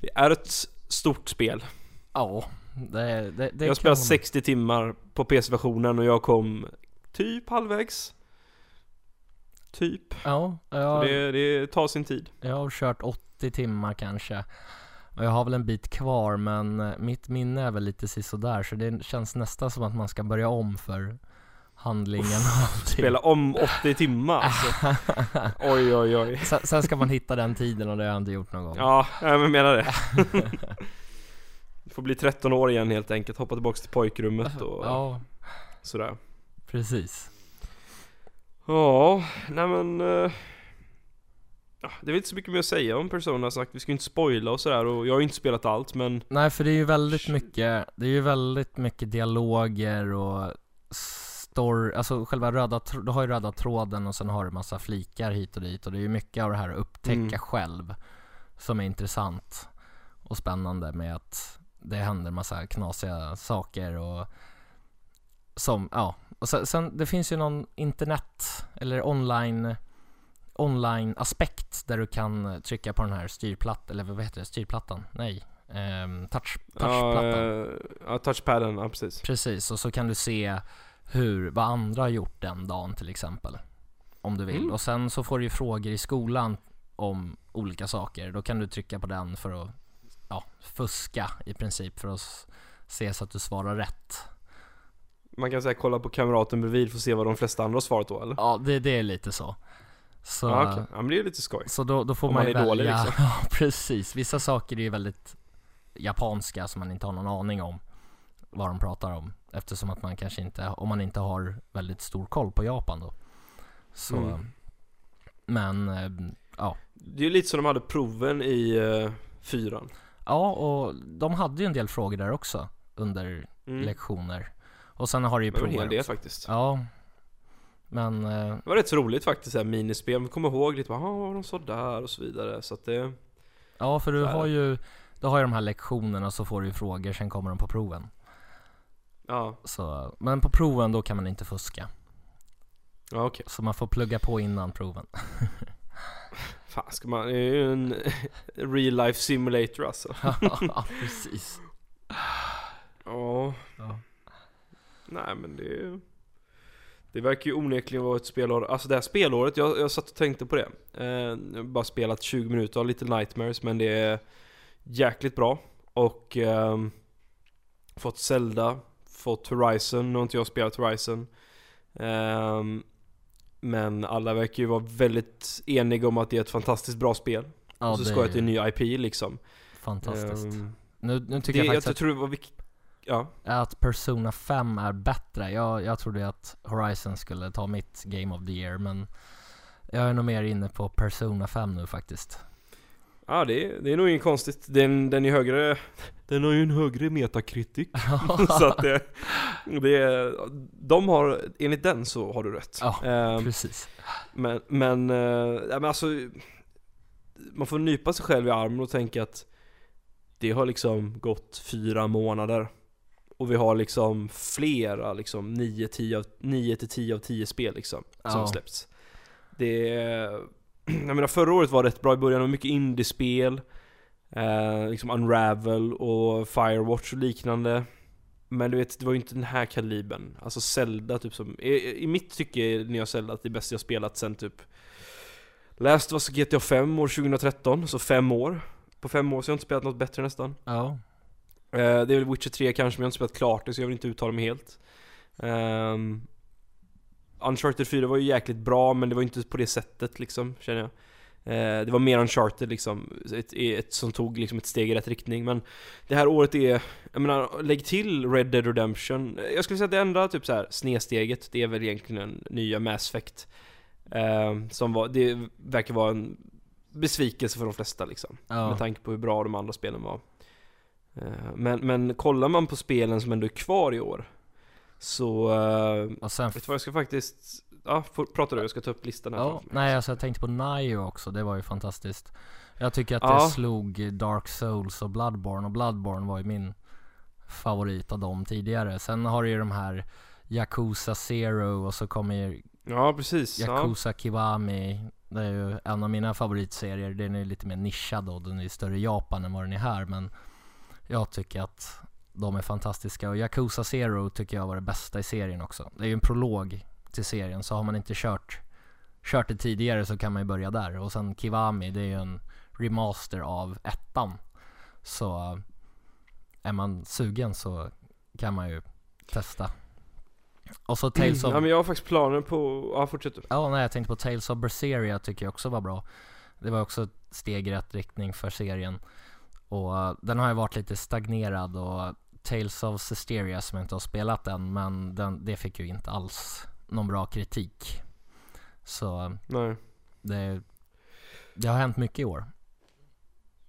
Det är ett stort spel. Ja, det, det, det jag spelade man- 60 timmar på PC-versionen och jag kom typ halvvägs. Typ. Ja, jag, det, det tar sin tid. jag har kört 80 timmar kanske. Och jag har väl en bit kvar men eh, mitt minne är väl lite sisådär så det känns nästan som att man ska börja om för handlingen och allting. Spela om 80 timmar alltså. Oj oj oj. Sen, sen ska man hitta den tiden och det har jag inte gjort någon gång. Ja, jag menar det. Du får bli 13 år igen helt enkelt, hoppa tillbaks till pojkrummet och Ja, sådär. precis. Ja, nej men... ja, det är väl inte så mycket mer att säga om Persona sagt. Vi ska ju inte spoila och sådär och jag har ju inte spelat allt men... Nej för det är ju väldigt mycket, det är ju väldigt mycket dialoger och story, alltså själva röda, du har ju röda tråden och sen har du massa flikar hit och dit och det är ju mycket av det här att upptäcka Mm. själv som är intressant och spännande med att det händer massa knasiga saker och som, ja, och sen, sen det finns ju någon internet eller online online aspekt där du kan trycka på den här styrplattan, eller vad heter det, styrplattan? Nej, ehm, touch, Ja, touchplattan. eh, touchpaden, ja precis. Precis, och så kan du se hur, vad andra har gjort den dagen till exempel. Om du vill. Mm. Och sen så får du ju frågor i skolan om olika saker. Då kan du trycka på den för att ja, fuska i princip för att se så att du svarar rätt. Man kan säga kolla på kamraten bredvid för att se vad de flesta andra har svarat då eller? Ja, det, det är lite så. Så, Ja, okej. ja men det är lite skoj. så då, då får Om man man ju är dålig, liksom. Ja, precis. Vissa saker är ju väldigt japanska som man inte har någon aning om vad de pratar om. Eftersom att man kanske inte, om man inte har väldigt stor koll på Japan då. Så, Mm. men eh, ja. Det är ju lite som de hade proven i uh, fyran. Ja, och de hade ju en del frågor där också under Mm. lektioner. Och sen har du ju Det var en hel del faktiskt. Ja. Men, eh, Det var rätt så roligt faktiskt, så här minispel. Man kommer ihåg lite, ja de sa där och så vidare. Så att det... ja för du har ju, du har ju de här lektionerna så får du ju frågor, sen kommer de på proven. Ja, Så, men på proven då kan man inte fuska. ja okej. Så man får plugga på innan proven. Fan ska man, det är ju en real life simulator alltså. ja, precis. Ja, Ja. nej men det Det verkar ju onekligen vara ett spelår, alltså det här spelåret, jag, jag satt och tänkte på det. Eh, Jag har bara spelat 20 minuter av Little Nightmares men det är jäkligt bra. Och ehm, Fått Zelda, fått Horizon, nu har inte jag spelat Horizon. Ehm, Men alla verkar ju vara väldigt eniga om att det är ett fantastiskt bra spel. Ja, Och så ska jag till en ny IP liksom. fantastiskt. Ehm, nu, nu tycker det, jag jag, faktiskt tror det var viktigt Ja, att, Persona 5 är bättre. Jag, jag trodde att Horizon skulle ta mitt Game of the Year, men jag är nog mer inne på Persona 5 nu faktiskt. Ja det är, det är nog inget konstigt, den, den är högre. Den har ju en högre metakritik. Så att det, det är, De har, enligt den så har du rätt. Ja, Ehm, Precis. Men, men, eh, men alltså Man får nypa sig själv i armen och tänka att Det har liksom gått fyra månader Och vi har liksom flera liksom 9, 10 av, 9 till 10 av 10 spel liksom Som Ja. släppts. Det är Jag menar förra året var rätt bra i början, och mycket indiespel eh, Liksom Unravel och Firewatch och liknande. Men du vet, det var ju inte den här kalibern. Alltså Zelda typ som, i, i mitt tycke är nya Zelda det bästa jag spelat sen typ Last was GTA 5 år 2013, så fem år. På fem år så har jag inte spelat något bättre nästan. Ja. Eh, Det är väl Witcher 3 kanske, men jag har inte spelat klart det så jag vill inte uttala mig helt. Ehm, Uncharted 4 var ju jäkligt bra men det var inte på det sättet liksom, känner jag. Eh, Det var mer Uncharted liksom, ett, ett som tog liksom ett steg i rätt riktning. Men Det här året är, jag menar, lägg till Red Dead Redemption. Jag skulle säga att det enda typ så här snedsteget, det är väl egentligen nya Mass Effect. Ehm, Som var, det verkar vara en besvikelse för de flesta liksom Ja. med tanke på hur bra de andra spelen var. Eh, Men, men kollar man på spelen som ändå är kvar i år Så, eh, Och sen... vet du vad jag ska faktiskt, ja, prata du, jag ska ta upp listan här Ja, nej alltså jag tänkte på Nio också, det var ju fantastiskt. Jag tycker att Ja. det slog Dark Souls och Bloodborne, och Bloodborne var ju min favorit av dem tidigare. Sen har du ju de här Yakuza Zero och så kommer ju Ja precis, ja. Yakuza Kiwami. Det är ju en av mina favoritserier. Den är lite mer nischad då. Den är större i Japan än vad den är här. Men jag tycker att de är fantastiska. Och Yakuza Zero tycker jag var det bästa i serien också. Det är ju en prolog till serien. Så har man inte kört, kört det tidigare så kan man ju börja där. Och sen Kiwami, det är ju en remaster av ettan. Så är man sugen så kan man ju testa. Och så Tales of... Ja men jag har faktiskt planer på, ja fortsätt du. Ja, nej jag tänkte på Tales of Berseria tycker jag också var bra. Det var också ett steg i rätt riktning för serien. Och uh, den har ju varit lite stagnerad och Tales of Systeria som jag inte har spelat än, men den, det fick ju inte alls någon bra kritik. Så Nej. det, det har hänt mycket i år.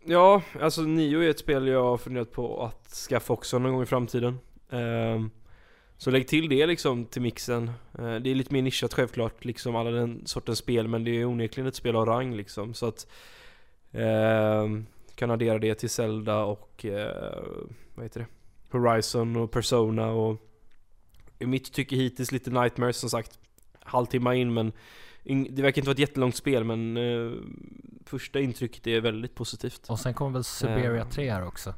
Ja, alltså Nio är ett spel jag har funderat på att skaffa också någon gång i framtiden. Ehm, så lägg till det liksom till mixen. Eh, det är lite mer nischat självklart, liksom alla den sortens spel, men det är onekligen ett spel av rang liksom. Så att ehm, kan addera det till Zelda och eh, vad heter det? Horizon och Persona och i mitt tycke hittills lite Nightmares som sagt. Halvtimme in men det verkar inte vara ett jättelångt spel men eh, första intrycket är väldigt positivt. Och sen kommer väl Siberia Eh. 3 här också.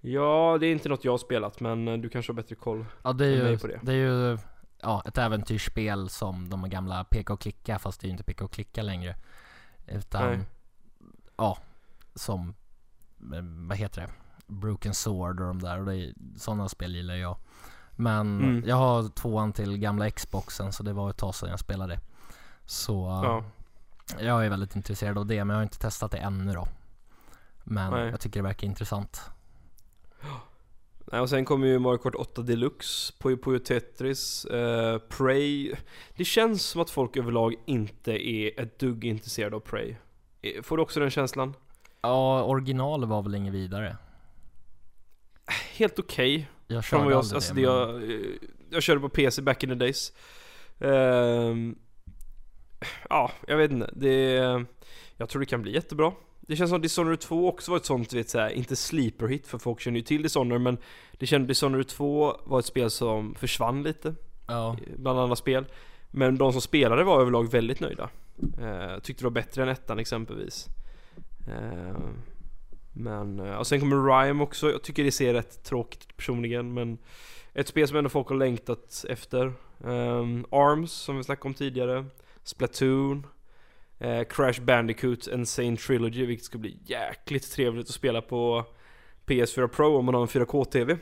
Ja, det är inte något jag har spelat men eh, du kanske har bättre koll. Ja det är ju, på det. det. är ju ja, ett äventyrsspel som de gamla peka och klicka fast det är ju inte peka och klicka längre. Utan, Nej. ja, som, eh, vad heter det? Broken Sword och de där och det är, sådana spel gillar jag. Men Mm. jag har tvåan till gamla Xboxen så det var ett tag sedan jag spelade. Så Ja. jag är väldigt intresserad av det men jag har inte testat det ännu då. Men Nej. jag tycker det verkar intressant. Nej, och sen kommer ju Mario Kart 8 Deluxe, Puyo Puyo Tetris, eh, Prey. Det känns som att folk överlag inte är ett dugg intresserade av Prey. Eh, Får du också den känslan? Ja, originalet var väl inget vidare. Helt okej. Jag Från körde jag, aldrig alltså det, men- jag, eh, jag körde på PC back in the days. Ehm, ja, jag vet inte. Det, jag tror det kan bli jättebra. Det känns som Dishonored 2 också var ett sånt, vet såhär, inte sleeper hit för folk känner ju till Dishonored men det kändes Dishonored 2 var ett spel som försvann lite Ja, bland andra spel. Men de som spelade var överlag väldigt nöjda. Eh, tyckte det var bättre än ettan exempelvis. Eh, men, eh, och sen kommer Rime också. Jag tycker det ser rätt tråkigt ut personligen men ett spel som ändå folk har längtat efter. Eh, Arms som vi snackade om tidigare. Splatoon. Eh, Crash Bandicoot Insane Trilogy vilket ska bli jäkligt trevligt att spela på PS4 Pro om man har en 4K-TV.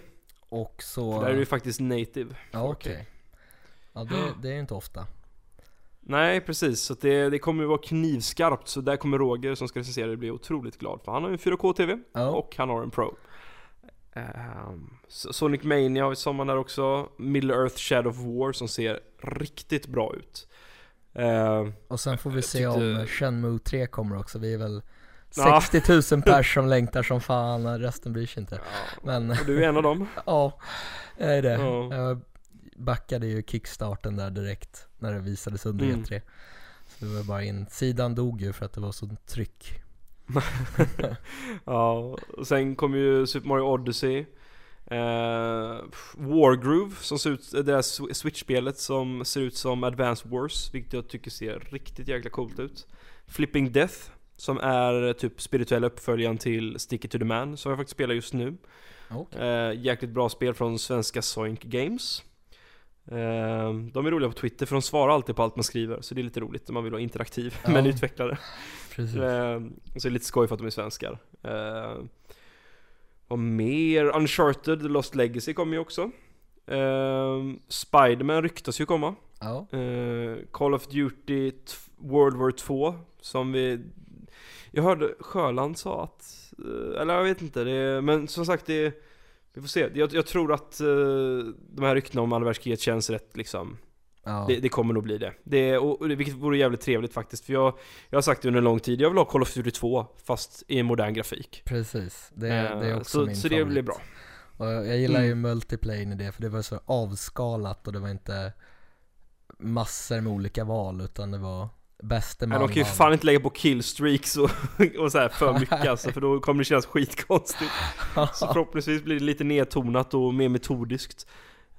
och så... För där är det ju faktiskt native. Ja, okej. Ja, det, det är inte ofta. Nej precis, så det, det kommer ju vara knivskarpt så där kommer Roger som ska recensera det bli otroligt glad för han har ju en 4K-TV Ja. och han har en Pro. So- Sonic Mania har vi sommaren där också, Middle Earth Shadow of War som ser riktigt bra ut. Ehm, Och sen får vi se tyckte- om Shenmue 3 kommer också. Vi är väl Ja. 60 000 pers som längtar som fan, resten bryr sig inte. ja, Men och du är en av dem. ja, jag är det. Ja. Jag backade ju kickstarten där direkt när det visades under Mm. E3. Så det var bara in. Sidan dog ju för att det var sånt tryck. ja, och sen kommer ju Super Mario Odyssey. Uh, Wargroove som ser ut, det där Sw- Switch-spelet som ser ut som Advanced Wars, vilket jag tycker ser riktigt jäkla coolt ut. Flipping Death, som är typ spirituell uppföljaren till Stick It To The Man, som jag faktiskt spelar just nu. Okay. Eh, jäkligt bra spel från svenska Soink Games. Eh, de är roliga på Twitter för de svarar alltid på allt man skriver, så det är lite roligt om man vill vara interaktiv Ja. en utvecklare. Precis. Eh, så det är lite skoj för att de är svenskar. Eh, vad mer? Uncharted, The Lost Legacy kommer ju också. Spiderman ryktas ju komma. Ja. Call of Duty World War 2 som vi... Jag hörde Sjöland sa att... eh, eller jag vet inte, det, men som sagt det... Vi får se. Jag, jag tror att eh, de här ryktena om andra världskriget känns rätt liksom ja. det, det kommer nog bli det. det och, och det vilket vore jävligt trevligt faktiskt. För jag, jag har sagt det under en lång tid, jag vill ha Call of Duty 2 fast i modern grafik. Precis. Det, Eh, det är också så, min så det favorit. blir bra. Och jag jag gillar ju Mm. multiplayer i det för det var så avskalat och det var inte massor med olika val utan det var bäste Men man de kan ju fan inte lägga på killstreaks och, och så här för mycket alltså, för då kommer det kännas skitkonstigt. Så förhoppningsvis blir det lite nedtonat och mer metodiskt.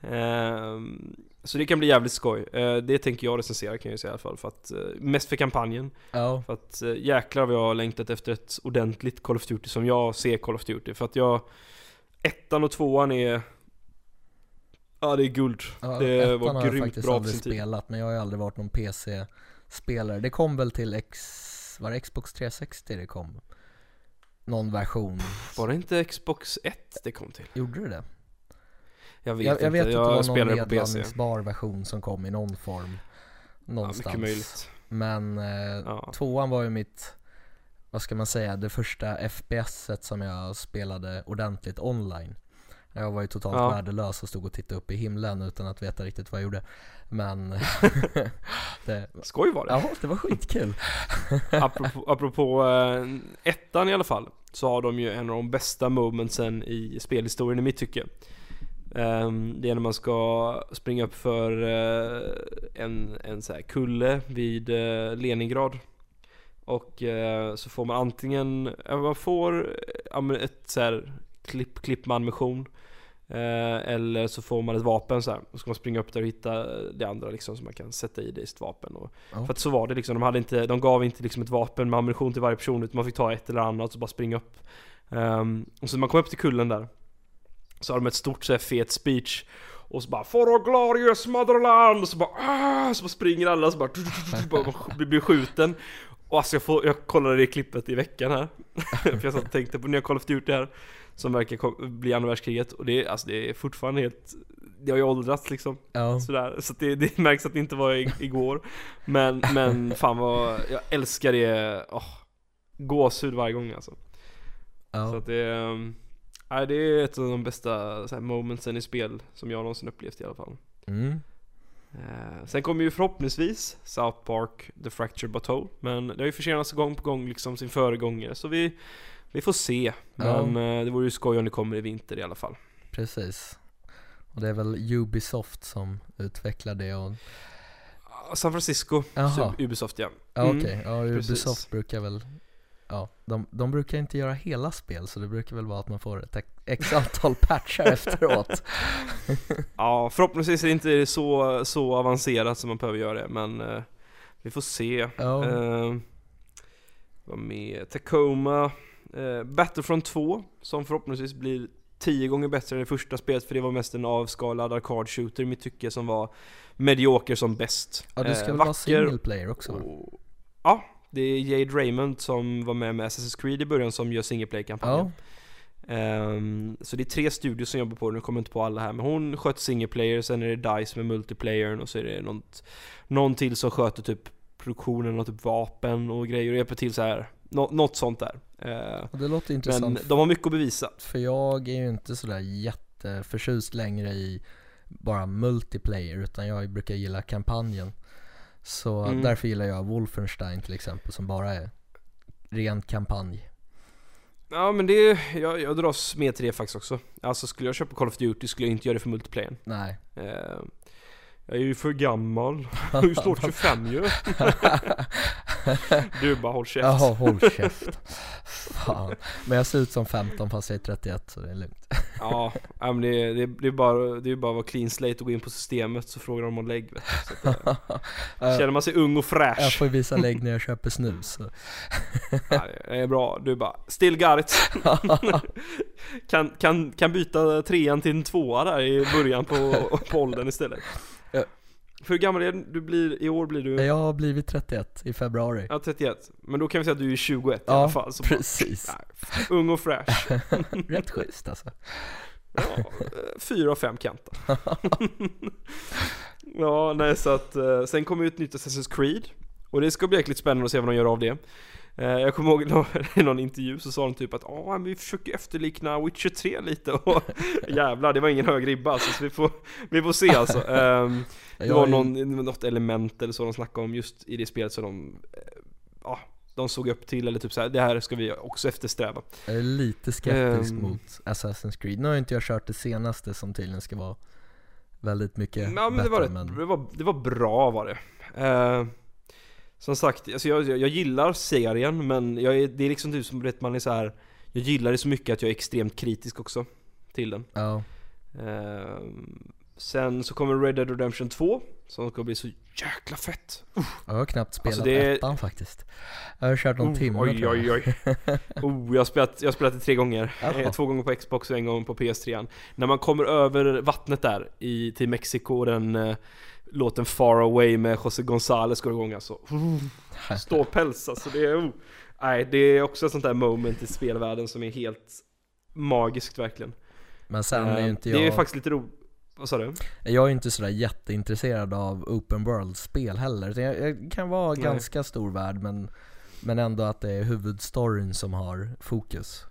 Ehm, så det kan bli jävligt skoj. Eh, det tänker jag recensera kan jag säga i alla fall. För att, eh, mest för kampanjen. Ja, För att eh, jäklar vad jag har längtat efter ett ordentligt Call of Duty som jag ser Call of Duty. För att jag... Ettan och tvåan är... Ja det är guld. ja det var har jag grymt faktiskt bra på aldrig sin tid. spelat men jag har ju aldrig varit någon PC-spelare. Det kom väl till X, var det Xbox 360 det kom? Någon version. Var det inte Xbox 1 det kom till? Gjorde det det? Jag vet Jag, jag inte, vet att det jag var någon nedladdningsbar version som kom i någon form. Ja, Någonstans. mycket möjligt. Men eh, Ja. tvåan var ju mitt, vad ska man säga, det första FPSet som jag spelade ordentligt online. Jag var ju totalt Ja. värdelös och stod och tittade upp i himlen utan att veta riktigt vad jag gjorde. Men det, Skoj var det. ja, det var skitkul. apropå, apropå eh, ettan i alla fall, så har de ju en av de bästa momentsen i spelhistorien i mitt tycke. Ehm, det är när man ska springa upp för eh, en, en så här kulle vid eh, Leningrad. Och eh, så får man antingen, man får ett så här klipp, klipp med animation. Eh, eller så får man ett vapen så här. Och så ska man springa upp där och hitta det andra liksom så man kan sätta i det i sitt vapen. Och, Ja. För att så var det liksom, de, hade inte, de gav inte liksom ett vapen med ammunition till varje person utan man fick ta ett eller annat och bara springa upp. Ehm, och så när man kom upp till kullen där så har de ett stort så här, fet speech och så bara 'For glorious motherland' och så bara ah, så bara springer alla och så bara, bara blir- skjuten. Och alltså jag, får, jag kollade det klippet i veckan här. För jag satt och tänkte på när jag Call of Duty här Som verkar bli andra världskriget. Och det är, alltså det är fortfarande helt Det har ju åldrats liksom. Ja, Sådär, så det, det märks att det inte var igår. Men, men fan vad, jag älskar det, oh, gåshud varje gång alltså. Så ja. att det, um, nej, det är ett av de bästa så här, momentsen i spel som jag någonsin upplevt i alla fall. Mm. Eh, sen kommer ju förhoppningsvis South Park The Fractured Whole Men det har ju försenats gång på gång liksom sin föregångare. Så vi, vi får se Men eh, det vore ju skoj om det kommer i vinter i alla fall Precis. Och det är väl Ubisoft som utvecklar det och, San Francisco, Ubisoft ja ja Mm, okej, ja precis. Ubisoft brukar väl, ja, de, de brukar inte göra hela spel så det brukar väl vara att man får ett x antal patchar efteråt. Ja, förhoppningsvis är det inte så, så avancerat som man behöver göra det, men eh, vi får se. Ja. Eh, vad med Tacoma, eh, Battlefront 2, som förhoppningsvis blir tio gånger bättre än det första spelet, för det var mest en avskalad arkad shooter i mitt tycke som var medioker som bäst. Ja det ska Eh, väl vara single player också och, Ja, det är Jade Raymond som var med med Assassin's Creed i början som gör single play-kampanjen. Ja, Ehm, så det är tre studios som jobbar på det, nu kommer jag inte på alla här Men hon sköter single player, sen är det DICE med multiplayern och så är det något, någon till som sköter typ produktionen och typ vapen och grejer och hjälper till så här. Nå, något sånt där och det låter Men intressant de har mycket att bevisa för jag är ju inte sådär jätteförtjust längre i bara multiplayer utan jag brukar gilla kampanjen. Så Mm. därför gillar jag Wolfenstein till exempel som bara är ren kampanj. Ja men det, jag, jag dras med till det faktiskt också Alltså skulle jag köpa Call of Duty skulle jag inte göra det för multiplayern Nej. Ehm, Jag är ju för gammal, jag är ju snart 25 ju Du bara håll käft Jaha, håll käft. Fan. Men jag ser ut som 15 fast jag är 31 så det är lugnt. Ja, men det, det, det är bara det är bara att vara clean slate och gå in på systemet så frågar de om lägg så att, eh, Känner man sig ung och Jag fräsch, får visa lägg när jag köper snus. Så. ja, det är bra. Du bara, still got kan, kan, kan byta trean till en tvåa där i början på, på åldern istället. Ja. För hur gammal är du? du blir, I år blir du Jag har blivit 31 i februari. ja, 31. Men då kan vi säga att du är 21 i Ja, alla fall. Så bara, Precis. ja, ung och fräsch. Rätt schysst alltså. Ja, eh, fyra av fem kanter. ja, nej så att eh, sen kommer ju ett nytt Assassin's Creed. Och det ska bli jäkligt spännande att se vad de gör av det. Eh, Jag kommer ihåg i någon intervju så sa de typ att men vi försöker efterlikna Witcher 3 lite och jävlar det var ingen hög ribba alltså, så vi får, vi får se alltså. Ehm, Det var någon, något element eller så de snackade om just i det spelet så de, eh, ja, de såg upp till eller typ så här, det här ska vi också eftersträva. Jag är lite skeptisk Ehm. mot Assassin's Creed. Nu har inte jag kört det senaste som tydligen ska vara väldigt mycket Ja men bättre det var, men det var, det var bra var det. Eh, som sagt, alltså jag, jag, jag gillar serien men jag är, det är liksom typ som vet man är så här. Jag gillar det så mycket att jag är extremt kritisk också till den. ja, Eh, sen så kommer Red Dead Redemption 2 som ska bli så jäkla fett. jag har knappt spelat Alltså, det ettan faktiskt. Jag har kört någon Oh, timme oj, oj, oj. Oh, jag har spelat, jag har spelat det tre gånger. Jaha. Två gånger på Xbox och en gång på PS3. När man kommer över vattnet där i, till Mexiko och den eh, låten Far Away med José González går igång alltså. Ståpäls alltså. Det är, oh. Nej, det är också ett sånt där moment i spelvärlden som är helt magiskt verkligen. Men sen är Eh, ju inte Det är jag, faktiskt lite ro... Vad sa du? Jag är inte sådär jätteintresserad av open world-spel heller. Jag, jag kan vara Nej. ganska stor värld men, men ändå att det är huvudstoryn som har fokus.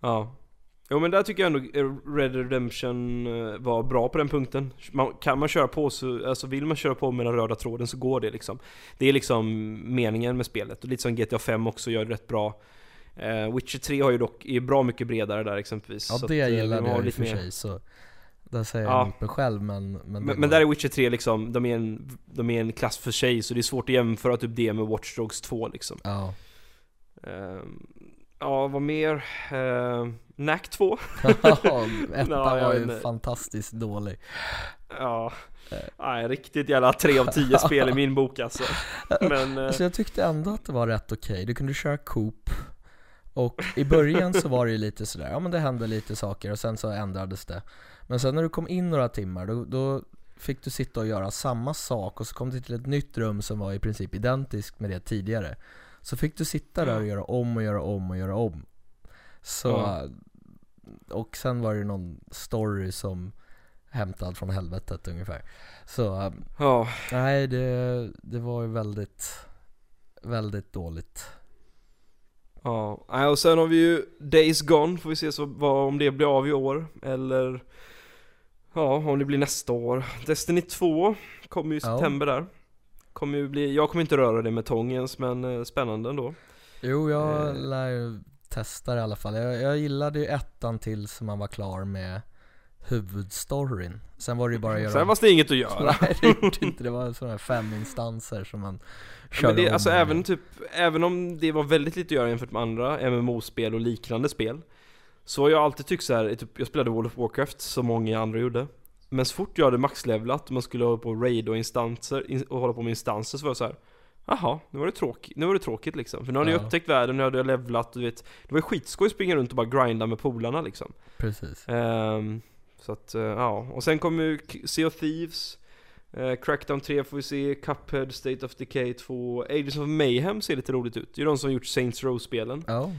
Ja. Jo men där tycker jag ändå Red Redemption eh, var bra på den punkten. Man, kan man köra på så, alltså vill man köra på med den röda tråden så går det liksom. Det är liksom meningen med spelet. Och lite som GTA 5 också gör det rätt bra. Eh, Witcher 3 har ju dock, är bra mycket bredare där exempelvis. Ja Så det eh, har jag i och för mer- sig så där säger Ja. jag mig själv men Men, Men, men där är Witcher 3 liksom, de är, en, de är en klass för sig så det är svårt att jämföra typ det med Watch Dogs 2 liksom. Ja, Ehm, ja, vad mer? Uh, Knack 2? ettan var ju fantastiskt dålig. Ja, Eh. nej riktigt jävla 3 av 10 spel i min bok alltså. Men, eh, Alltså jag tyckte ändå att det var rätt okej, du kunde köra Coop. Och i början så var det ju lite sådär, ja men det hände lite saker och sen så ändrades det. Men sen när du kom in några timmar, då, då fick du sitta och göra samma sak och så kom du till ett nytt rum som var i princip identiskt med det tidigare. Så fick du sitta där och göra om och göra om och göra om Så, Ja. och sen var det någon story som hämtad från helvetet ungefär Så ja, Nej, det, det var ju väldigt, väldigt dåligt. ja. Nej, och sen har vi ju Days Gone, får vi se så, vad, om det blir av i år. Eller, ja, om det blir nästa år. Destiny 2 kommer ju i Ja. september där. Kommer ju bli, jag kommer inte röra det med tång ens, men eh, spännande ändå. Jo, jag Eh. lär ju testa det i alla fall. Jag, jag gillade ju ettan tills man var klar med huvudstoryn. Sen var det ju bara att göra Sen fanns det inget att göra. Nej, det gjorde inte. Det var sådana här fem instanser som man Ja, körde Men det, om alltså även typ, även om det var väldigt lite att göra jämfört med andra MMO-spel och liknande spel Så har jag alltid tyckt så här, typ, jag spelade World of Warcraft som många andra gjorde Men så fort jag hade maxlevlat och man skulle hålla på och raid och instanser, in, och hålla på med instanser så var jag så här. Jaha, nu var det tråkigt, nu var det tråkigt liksom För nu hade jag Ja. upptäckt världen, nu hade jag levlat, du vet Det var ju skitskoj att springa runt och bara grinda med polarna liksom Precis. Ehm, så att, eh, ja. Och sen kommer ju Sea of Thieves, eh, Crackdown 3 får vi se, Cuphead, State of Decay 2, Agents of Mayhem ser lite roligt ut. Det är ju de som har gjort Saints Row-spelen. Ja,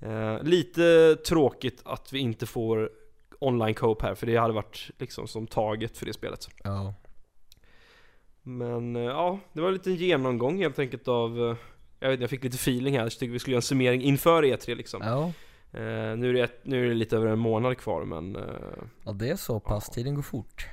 Eh, lite tråkigt att vi inte får online co-op här, för det hade varit liksom som taget för det spelet. ja. Men eh, ja, det var en liten genomgång helt enkelt av eh, jag vet jag fick lite feeling här, så tycker vi skulle göra en summering inför E3 liksom. Ja, Eh, nu, är det nu är det lite över en månad kvar men eh, ja det är så pass. Ja. Tiden går fort.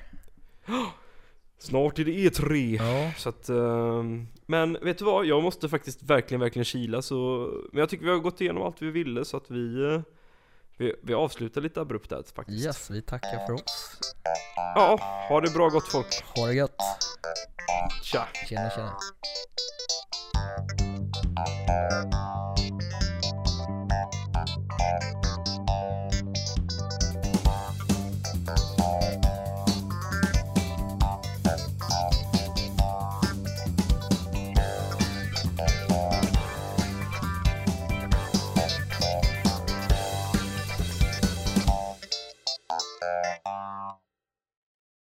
Snart är det E3. Ja, Så att, ehm, men vet du vad? Jag måste faktiskt verkligen, verkligen kila så Men jag tycker vi har gått igenom allt vi ville så att vi vi, vi avslutar lite abrupt där faktiskt yes, vi tackar för oss. Ja, ha det bra gott folk Ha det gött. Tja! Tjena, tjena.